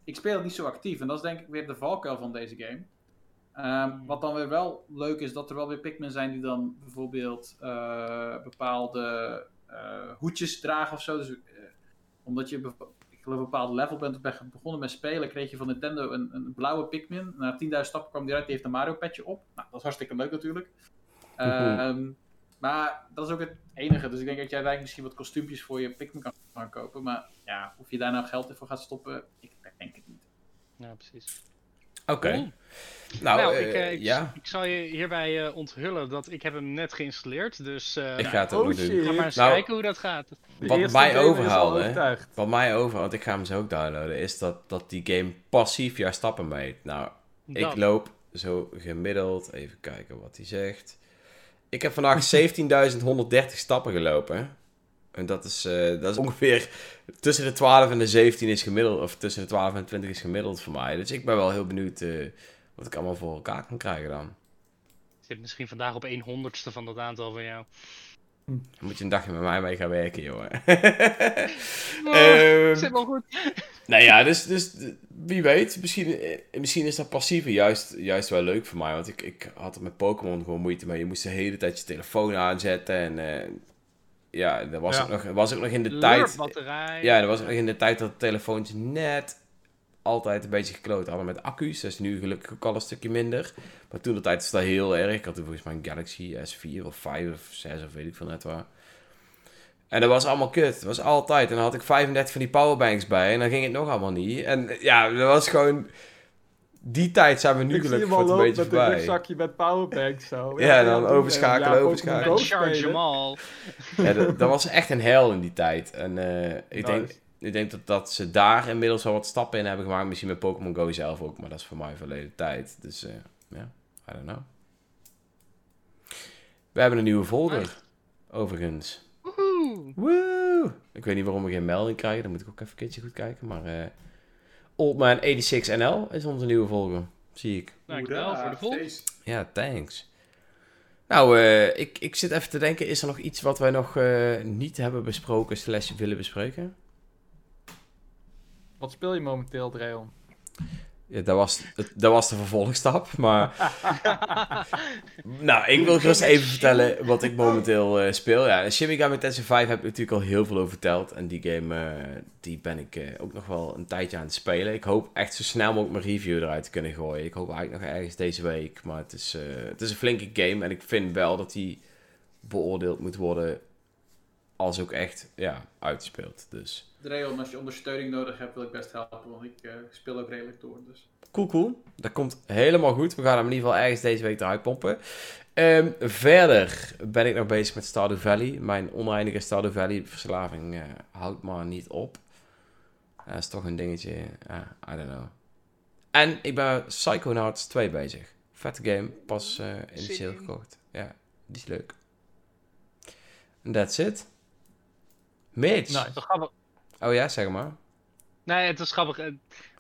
ik speel het niet zo actief. En dat is denk ik weer de valkuil van deze game. Ehm, Hmm. Wat dan weer wel leuk is, dat er wel weer Pikmin zijn die dan bijvoorbeeld eh, bepaalde eh, hoedjes dragen of zo. Dus, eh, omdat je geloof een bepaald level bent of bent begonnen met spelen, kreeg je van Nintendo een, een blauwe Pikmin. Na 10.000 stappen kwam die uit, die heeft een Mario petje op. Nou, dat is hartstikke leuk natuurlijk. Ehm, maar dat is ook het enige. Dus ik denk dat jij eigenlijk misschien wat kostuumpjes voor je Pikmin kan gaan kopen. Maar ja, of je daar nou geld voor gaat stoppen, ik denk het niet. Ja, precies. Oké. Nou, Nou, eh, ik, eh, ik, ja. ik zal je hierbij eh, onthullen dat ik heb hem net geïnstalleerd. Dus eh, Ik ga het ook Oh doen. shit. ga maar eens Nou, kijken hoe dat gaat. Wat mij overhaalde, hè? Wat mij over, want ik ga hem zo ook downloaden, is dat, dat die game passief jouw stappen meet. Nou, ik loop zo gemiddeld, even kijken wat hij zegt. Ik heb vandaag [laughs] 17.130 stappen gelopen. En dat is, eh, dat is ongeveer tussen de 12 en de 17 is gemiddeld, of tussen de 12 en 20 is gemiddeld voor mij. Dus ik ben wel heel benieuwd eh, wat ik allemaal voor elkaar kan krijgen dan. Zit misschien vandaag op 1 honderdste van dat aantal van jou. Dan moet je een dagje met mij mee gaan werken, jongen. Oh, [laughs] Ehm, zit wel goed. Nou ja, dus, dus wie weet, misschien, eh, misschien is dat passieve juist, juist wel leuk voor mij. Want ik, ik had er met Pokémon gewoon moeite mee. Je moest de hele tijd je telefoon aanzetten. En eh, ja, dat was, Ja. Ook nog, was ook nog in de tijd. batterij. Ja, dat was ook nog in de tijd dat de telefoontjes net altijd een beetje gekloot hadden met accu's. Dat is nu gelukkig ook al een stukje minder. Maar toen de tijd was dat heel erg. Ik had toen volgens mij een Galaxy S4 of 5 of 6 of weet ik veel net waar. En dat was allemaal kut. Dat was altijd. En dan had ik 35 van die powerbanks bij. En dan ging het nog allemaal niet. En ja, dat was gewoon... Die tijd zijn we nu ik gelukkig wat een beetje met een voorbij. rugzakje met powerbanks zo. [laughs] Ja, dan overschakelen, overschakelen. En charge all. [laughs] Ja, dat, dat was echt een hel in die tijd. En eh, ik, denk, Nice. ik denk dat, dat ze daar inmiddels wel wat stappen in hebben gemaakt. Misschien met Pokémon Go zelf ook. Maar dat is voor mij verleden tijd. Dus eh, ja, I don't know. We hebben een nieuwe folder. Overigens. Woehoe. Woe! Ik weet niet waarom we geen melding krijgen. Dan moet ik ook even een keertje goed kijken. Maar eh Oldman86NL is onze nieuwe volger. Zie ik. Dankjewel voor de volg. Ja, thanks. Nou, eh, ik, ik zit even te denken. Is er nog iets wat wij nog eh, niet hebben besproken slash willen bespreken? Wat speel je momenteel, Dreon? Ja, dat was, dat was de vervolgstap. Maar nou, ik wil gerust even vertellen wat ik momenteel eh, speel. Ja, Shin Megami Tensei 5 heb ik natuurlijk al heel veel over verteld. En die game, eh, die ben ik eh, ook nog wel een tijdje aan het spelen. Ik hoop echt zo snel mogelijk mijn review eruit te kunnen gooien. Ik hoop eigenlijk nog ergens deze week. Maar het is, het is een flinke game. En ik vind wel dat die beoordeeld moet worden als ook echt ja, uitgespeeld. Dus Dreon, als je ondersteuning nodig hebt, wil ik best helpen, want ik eh, speel ook redelijk door. Dus. Cool, cool. Dat komt helemaal goed. We gaan hem in ieder geval ergens deze week eruit pompen. Ehm, verder ben ik nog bezig met Stardew Valley. Mijn oneindige Stardew Valley verslaving eh, houdt maar niet op. Dat is toch een dingetje. I don't know. En ik ben Psychonauts 2 bezig. Vette game. Pas eh in. gekocht. Ja, die is leuk. En that's it. Mitch. Grappig. Oh ja, zeg maar. Nee, het was grappig. eh,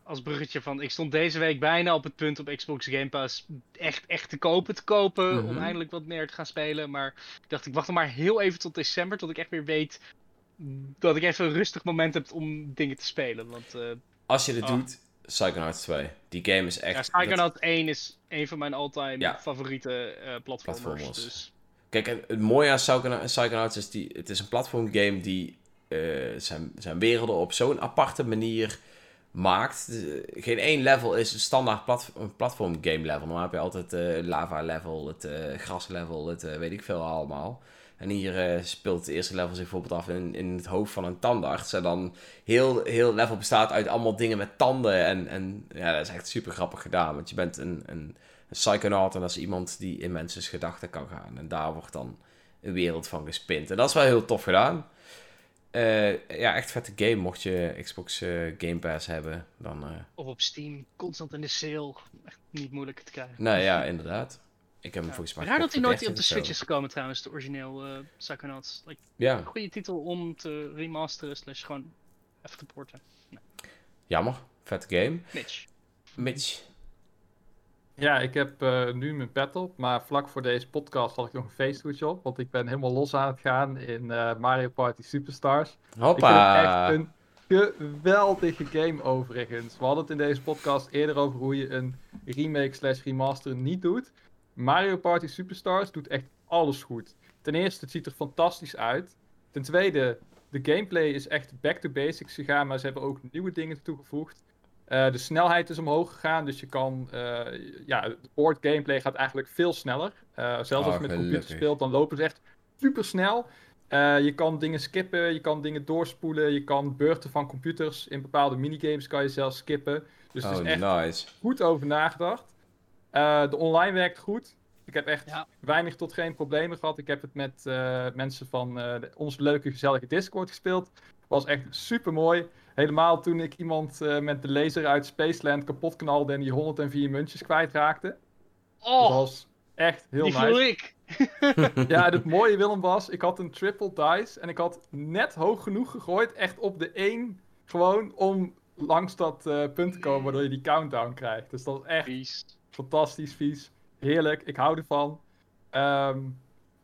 Als bruggetje van, ik stond deze week bijna op het punt op Xbox Game Pass echt, echt te kopen, te kopen, om Mhm. eindelijk wat meer te gaan spelen. Maar ik dacht, ik wacht maar heel even tot december, tot ik echt weer weet dat ik even een rustig moment heb om dingen te spelen. Want eh Als je dit Oh. doet, Psychonauts 2. Die game is echt... ja, Psychonauts 1 is een van mijn all-time Ja. favoriete eh platformers. Platformers. Dus Kijk, het mooie aan Psychona- Psychonauts is, die, het is een platformgame die zijn, zijn werelden op zo'n aparte manier maakt. Eh, Geen één level is een standaard platform game level. Normaal heb je altijd eh lava level, het eh gras level, het eh, weet ik veel allemaal. En hier eh, speelt het eerste level zich bijvoorbeeld af in, in het hoofd van een tandarts. En dan heel, heel level bestaat uit allemaal dingen met tanden. En, en ja, dat is echt super grappig gedaan. Want je bent een, een, een psychonaut en dat is iemand die in mensen's gedachten kan gaan. En daar wordt dan een wereld van gespind. En dat is wel heel tof gedaan. Eh, ja, echt vette game. Mocht je Xbox eh, Game Pass hebben, dan... eh, Of op Steam, constant in de sale. Echt niet moeilijk te krijgen. nou ja, inderdaad. Ik heb hem volgens mij... Raar dat hij nooit op de 30 Switch is gekomen trouwens, de origineel Psychonauts. Like. Ja, een goede titel om te remasteren slash gewoon even te porten. jammer. Vette game. Mitch. Mitch. Ja, ik heb eh, nu mijn pet op, maar vlak voor deze podcast had ik nog een feesthoedje op, want ik ben helemaal los aan het gaan in eh, Mario Party Superstars. Ik vind het Hoppa. echt een geweldige game overigens. We hadden het in deze podcast eerder over hoe je een remake slash remaster niet doet. Mario Party Superstars doet echt alles goed. Ten eerste, het ziet er fantastisch uit. Ten tweede, de gameplay is echt back to basics gegaan, maar ze hebben ook nieuwe dingen toegevoegd. Eh, de snelheid is omhoog gegaan, dus je kan... eh, ja, de board gameplay gaat eigenlijk veel sneller. Eh, zelfs als Oh, je met computer gelukkig. speelt, dan lopen ze echt super snel. Eh, je kan dingen skippen, je kan dingen doorspoelen, je kan beurten van computers in bepaalde minigames kan je zelfs skippen. Dus het Oh, is echt nice. goed over nagedacht. Eh, de online werkt goed. Ik heb echt Ja. weinig tot geen problemen gehad. Ik heb het met eh, mensen van eh, de- onze leuke gezellige Discord gespeeld. Was echt super mooi. Helemaal toen ik iemand eh, met de laser uit Spaceland kapot knalde en die 104 muntjes kwijtraakte. Dat Oh, was echt heel die nice. ik. [laughs] Ja, het mooie Willem was, ik had een triple dice en ik had net hoog genoeg gegooid, echt op de 1, gewoon om langs dat eh, punt te komen, waardoor je die countdown krijgt. Dus dat is echt Vies. fantastisch vies, heerlijk, ik hou ervan. Ehm,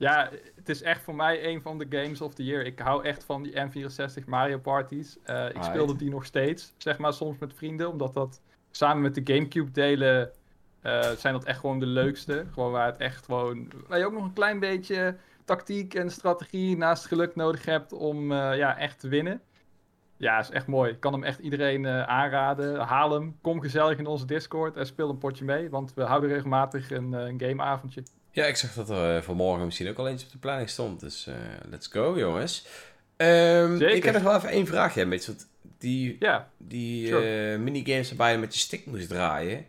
ja, het is echt voor mij een van de games of the year. Ik hou echt van die N64 Mario parties. Eh, ik speelde die nog steeds, zeg maar soms met vrienden, omdat dat samen met de Gamecube delen eh, zijn dat echt gewoon de leukste. Gewoon waar het echt gewoon, waar je ook nog een klein beetje tactiek en strategie naast geluk nodig hebt om eh, ja, echt te winnen. Ja, is echt mooi. Ik kan hem echt iedereen aanraden. Haal hem. Kom gezellig in onze Discord en speel een potje mee. Want we houden regelmatig een, een gameavondje. Ja, ik zag dat er eh, vanmorgen misschien ook al eentje op de planning stond. Dus eh, let's go, jongens. Zeker. ik heb nog wel even één vraagje. Want die, Ja, die Sure. eh, minigames waarbij je met je stick moest draaien.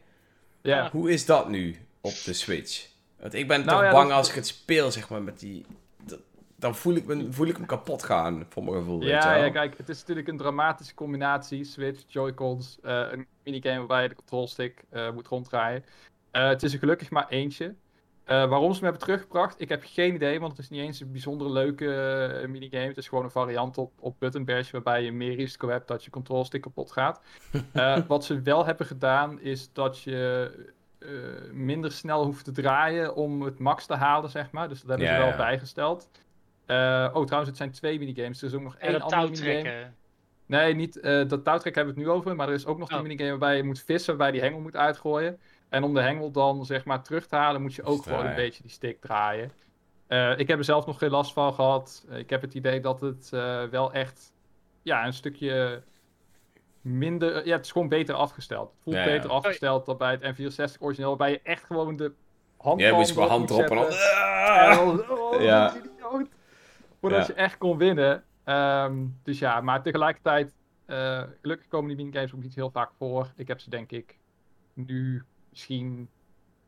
ja. Hoe is dat nu op de Switch? Want ik ben Nou toch ja, bang dat- als ik het speel, zeg maar, met die... dat- dan voel ik, me, voel ik me kapot gaan, voor mijn gevoel, Ja, ja, kijk, het is natuurlijk een dramatische combinatie. Switch, Joy-Cons, eh, een minigame waarbij je de controlstick eh moet ronddraaien. Het is er gelukkig maar eentje. Eh, waarom ze hem hebben teruggebracht, ik heb geen idee, want het is niet eens een bijzonder leuke eh, minigame. Het is gewoon een variant op, op Button Bash, waarbij je meer risico hebt dat je controlstick kapot gaat. [laughs] Eh, wat ze wel hebben gedaan, is dat je eh, minder snel hoeft te draaien om het max te halen, zeg maar. Dus dat hebben Ja, ze wel ja. bijgesteld. Eh, oh, trouwens, het zijn twee minigames. Er is ook nog En één dat andere minigame. Nee, niet, eh, dat touwtrek hebben we het nu over. Maar er is ook nog Oh. die minigame waarbij je moet vissen, waarbij je die hengel moet uitgooien. En om de hengel dan zeg maar terug te halen, moet je ook gewoon een beetje die stick draaien. Eh, ik heb er zelf nog geen last van gehad. Eh, ik heb het idee dat het eh, wel echt ja, een stukje minder... Ja, het is gewoon beter afgesteld. Het voelt Ja, ja. beter afgesteld dan bij het N64 origineel, waarbij je echt gewoon de hand Jij moest gewoon hand erop en dan... Ah! oh, [laughs] Ja. Voordat Ja. je echt kon winnen. Ehm, dus ja, maar tegelijkertijd, eh, gelukkig komen die minigames ook niet heel vaak voor. Ik heb ze denk ik nu misschien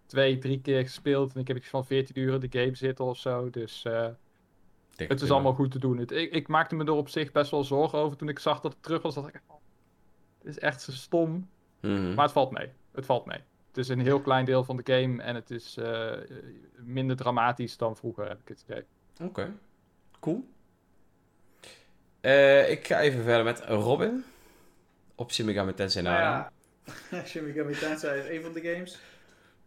twee, drie keer gespeeld. En ik heb iets van 14 uur in de game zitten of zo. Dus eh, het is allemaal goed te doen. Het, ik, ik maakte me er op zich best wel zorgen over toen ik zag dat het terug was. Dat ik, oh, het is echt zo stom. Mhm. Maar het valt mee. Het valt mee. Het is een heel klein deel van de game en het is eh, minder dramatisch dan vroeger, heb ik het idee. Oké, cool. Eh, ik ga even verder met Robin. Op Shin Megami Tensei Nara. ja, Shin Megami Tensei is een van de games.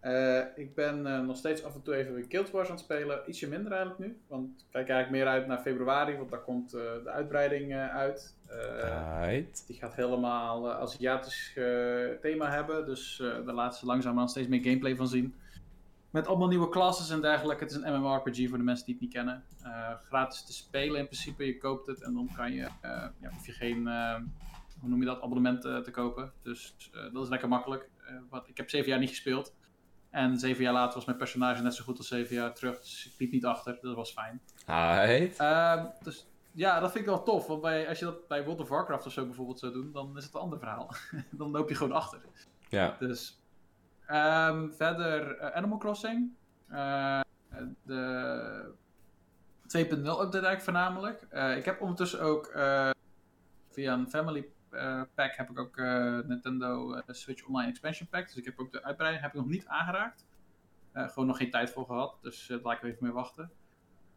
Eh, ik ben eh, nog steeds af en toe even weer Guild Wars aan het spelen. Ietsje minder eigenlijk nu. Want ik kijk eigenlijk meer uit naar februari, want daar komt eh, de uitbreiding uit. Right. die gaat helemaal Aziatisch thema hebben. Dus daar laten ze langzaamaan steeds meer gameplay van zien. Met allemaal nieuwe classes en dergelijke. Het is een MMORPG voor de mensen die het niet kennen. Gratis te spelen in principe. Je koopt het en dan kan je, ja, hoef je geen, hoe noem je dat, abonnement eh, te kopen. Dus eh, dat is lekker makkelijk. Eh, wat, ik heb zeven jaar niet gespeeld. En zeven jaar later was mijn personage net zo goed als zeven jaar terug. Dus ik liep niet achter, dat was fijn. Right. Ehm, dus ja, dat vind ik wel tof. Want bij, als je dat bij World of Warcraft of zo bijvoorbeeld zou doen, dan is het een ander verhaal. [laughs] dan loop je gewoon achter. Ja. Dus ehm, verder Animal Crossing. De 2.0 update eigenlijk voornamelijk. Ik heb ondertussen ook via een family pack heb ik ook eh, Nintendo eh, Switch Online Expansion Pack. Dus ik heb ook de uitbreiding heb ik nog niet aangeraakt. Eh, gewoon nog geen tijd voor gehad. Dus laat ik er even mee wachten.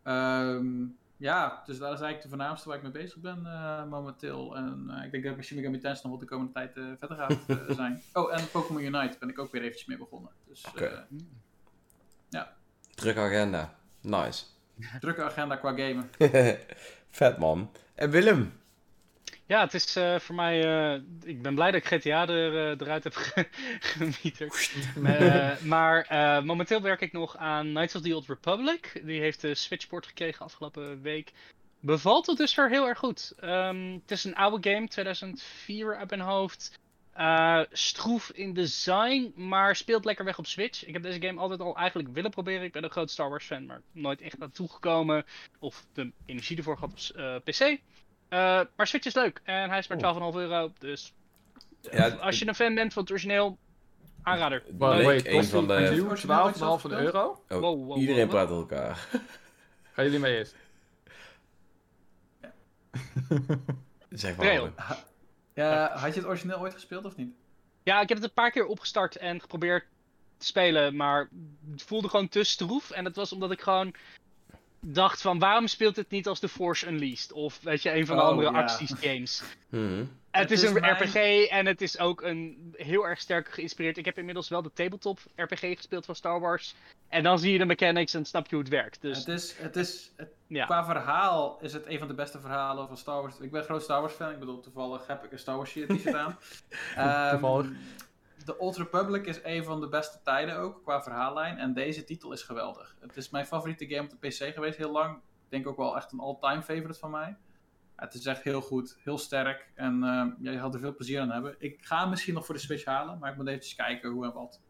Ehm, ja, dus dat is eigenlijk de voornaamste waar ik mee bezig ben eh, momenteel. En eh, ik denk dat Shin Megami Tensei nog wel de komende tijd eh, verder gaat eh, [laughs] zijn. Oh, en Pokémon Unite ben ik ook weer eventjes mee begonnen. Dus Oké. eh, Drukke agenda. Nice. drukke agenda qua gamen. [laughs] Vet man. En Willem? Ja, het is eh, voor mij. eh, ik ben blij dat ik GTA er, eh, eruit heb ge- [laughs] gemieterd. [laughs] Maar momenteel werk ik nog aan Knights of the Old Republic. Die heeft de Switchport gekregen afgelopen week. Bevalt het dus weer heel erg goed. Ehm, het is een oude game, 2004 uit mijn hoofd. Stroef in design, maar speelt lekker weg op Switch. Ik heb deze game altijd al eigenlijk willen proberen. Ik ben een groot Star Wars fan, maar nooit echt naartoe gekomen. Of de energie ervoor gehad op PC. Eh, maar Switch is leuk en hij is maar 12,5 euro. Dus Ja, als je een fan bent van het origineel, aanrader. Wait, een van de- nieuw Origineel 12,5 euro? Oh, Wow, wow, iedereen wow, praat door elkaar. [laughs] Gaan jullie mee eerst? Zeg maar. Ja, had je het origineel ooit gespeeld of niet? Ja, ik heb het een paar keer opgestart en geprobeerd te spelen, maar het voelde gewoon te stroef. En dat was omdat ik gewoon dacht van waarom speelt het niet als The Force Unleashed? Of weet je, een van de Oh, andere ja. acties games. Mhm. [laughs] Het, Het is is een mijn- RPG en het is ook een heel erg sterk geïnspireerd. Ik heb inmiddels wel de tabletop RPG gespeeld van Star Wars. En dan zie je de mechanics en snap je hoe het werkt. Dus Het is, het is, het- ja. qua verhaal is het een van de beste verhalen van Star Wars. Ik ben een groot Star Wars fan. Ik bedoel, toevallig heb ik een Star Wars shirt t-shirt aan. [laughs] Ehm, Toevallig. De Old Republic is een van de beste tijden ook qua verhaallijn. En deze titel is geweldig. Het is mijn favoriete game op de PC geweest heel lang. Ik denk ook wel echt een all-time favorite van mij. Het is echt heel goed, heel sterk. En ja, je gaat er veel plezier aan hebben. Ik ga hem misschien nog voor de Switch halen, maar ik moet even kijken hoe en wat.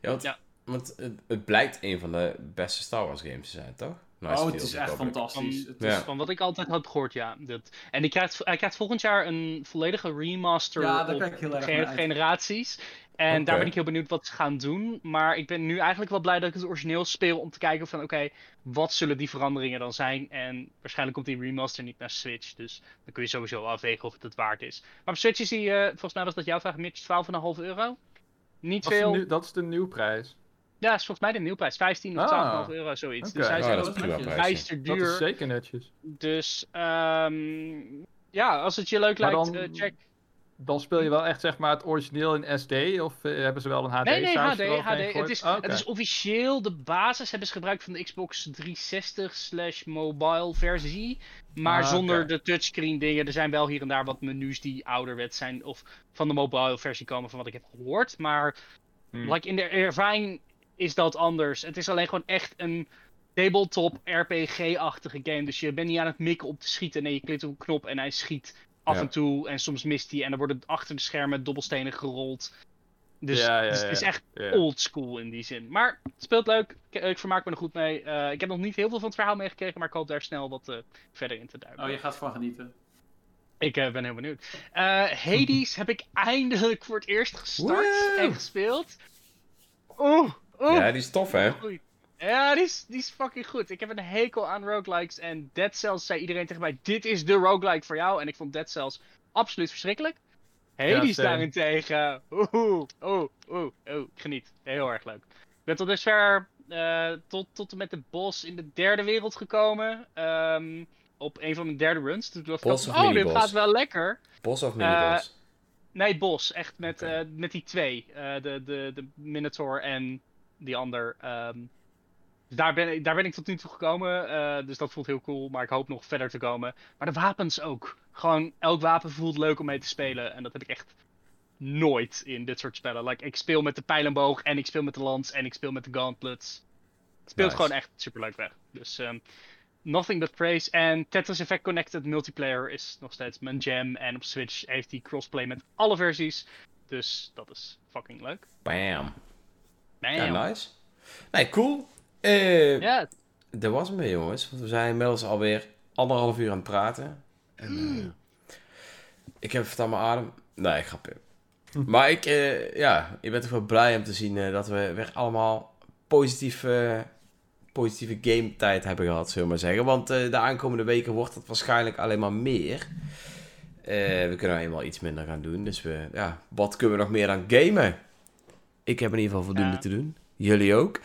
Ja, want, Ja. want het, het blijkt een van de beste Star Wars games te zijn, toch? Oh, het the is echt fantastisch. Van- Het Ja. is, Van wat ik altijd had gehoord, ja. Dat. En die krijgt, hij krijgt volgend jaar een volledige remaster Ja, op kijk ik heel erg ge- naar uit. generaties. En daar ben ik heel benieuwd wat ze gaan doen. Maar ik ben nu eigenlijk wel blij dat ik het origineel speel om te kijken van oké, wat zullen die veranderingen dan zijn? En waarschijnlijk komt die remaster niet naar Switch. Dus dan kun je sowieso afwegen of het het waard is. Maar op Switch is die, eh, volgens mij was dat jouw vraag, Mitch, 12,5 euro. Niet Dat is, de veel. nieuw- dat is de nieuwprijs. Ja, is volgens mij de nieuwprijs. 15 of Ah. 12,5 euro, zoiets. Oké. Dus hij is Oh, echt dat is Dat duur. is zeker netjes. Dus ehm ja, als het je leuk Maar lijkt, dan- eh, check. Dan speel je wel echt zeg maar het origineel in SD of eh, hebben ze wel een HD Nee, nee, HD. HD. Het, is, oké. het is officieel de basis hebben ze gebruikt van de Xbox 360 slash mobile versie. Maar Ah, zonder de touchscreen dingen. Er zijn wel hier en daar wat menus die ouderwet zijn. Of van de mobile versie komen van wat ik heb gehoord. Maar Hmm. like, in de ervaring is dat anders. Het is alleen gewoon echt een tabletop RPG-achtige game. Dus je bent niet aan het mikken op te schieten. Nee, je klikt op een knop en hij schiet af Ja. en toe. En soms mist hij. En dan worden achter de schermen dobbelstenen gerold. Dus Ja, ja, het is- het is ja. echt Ja. old school in die zin. Maar het speelt leuk. Ik, ik vermaak me er goed mee. Eh, ik heb nog niet heel veel van het verhaal meegekregen, maar ik hoop daar snel wat eh, verder in te duiken. oh, je gaat van genieten. Ik eh, ben heel benieuwd. Eh, Hades heb ik eindelijk voor het eerst gestart en gespeeld. Oeh, oeh. Ja, die is tof, hè? Goed. Ja, die is, die is fucking goed. Ik heb een hekel aan roguelikes. En Dead Cells zei iedereen tegen mij: Dit is de roguelike voor jou. En ik vond Dead Cells absoluut verschrikkelijk. Hades same. daarentegen. Oeh, oeh, oeh, oeh. Geniet. Heel erg leuk. Ik ben tot dusver eh, tot, tot en met de boss in de derde wereld gekomen. Ehm, op een van mijn derde runs. Toen dacht ik, Boss of oh, dit gaat wel lekker. Bos of Eh, mini-boss? Nee, bos. Echt met, eh, met die twee. De, de, de Minotaur en die ander. ehm. Dus daar ben, ik, daar ben ik tot nu toe gekomen. eh, dus dat voelt heel cool. Maar ik hoop nog verder te komen. Maar de wapens ook. Gewoon elk wapen voelt leuk om mee te spelen. En dat heb ik echt nooit in dit soort spellen. Like, ik speel met de pijlenboog en ik speel met de lans en ik speel met de gauntlets. Het speelt Nice. gewoon echt super leuk weg. Dus ehm, nothing but praise. En Tetris Effect Connected multiplayer is nog steeds mijn jam. En op Switch heeft hij crossplay met alle versies. Dus dat is fucking leuk. Bam. Bam. Ja, nice. Nee, cool. Eh, Ja, Dat was weer, jongens. Want we zijn inmiddels alweer anderhalf uur aan het praten. En, eh, ik heb het aan mijn adem. Nee, grapje. Maar ik, eh, ja, ik ben toch wel blij om te zien dat we weer allemaal positief, eh, positieve game tijd hebben gehad, zullen we maar zeggen. Want de aankomende weken wordt het waarschijnlijk alleen maar meer. We kunnen eenmaal iets minder gaan doen. Dus we, ja, wat kunnen we nog meer aan gamen? Ik heb in ieder geval voldoende Ja. te doen. Jullie ook.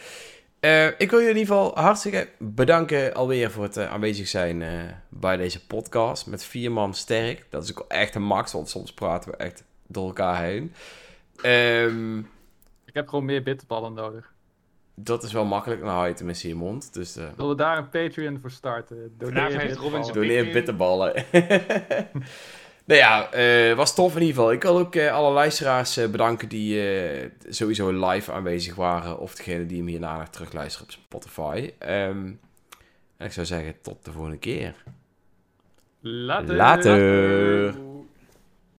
Eh, ik wil je in ieder geval hartstikke bedanken alweer voor het eh, aanwezig zijn eh, bij deze podcast. Met vier man sterk. Dat is ook echt een max, want soms praten we echt door elkaar heen. Ehm, Ik heb gewoon meer bitterballen nodig. dat is wel makkelijk, dan hou je het tenminste in je mond. Dus eh Zullen we daar een Patreon voor starten? Doneer bitterballen. doneer bitterballen. [laughs] nou ja, eh, was tof in ieder geval. Ik wil ook eh, alle luisteraars eh, bedanken die sowieso live aanwezig waren. Of degene die hem hierna nog terugluisteren op Spotify. Ehm, en ik zou zeggen, tot de volgende keer. Later. Later.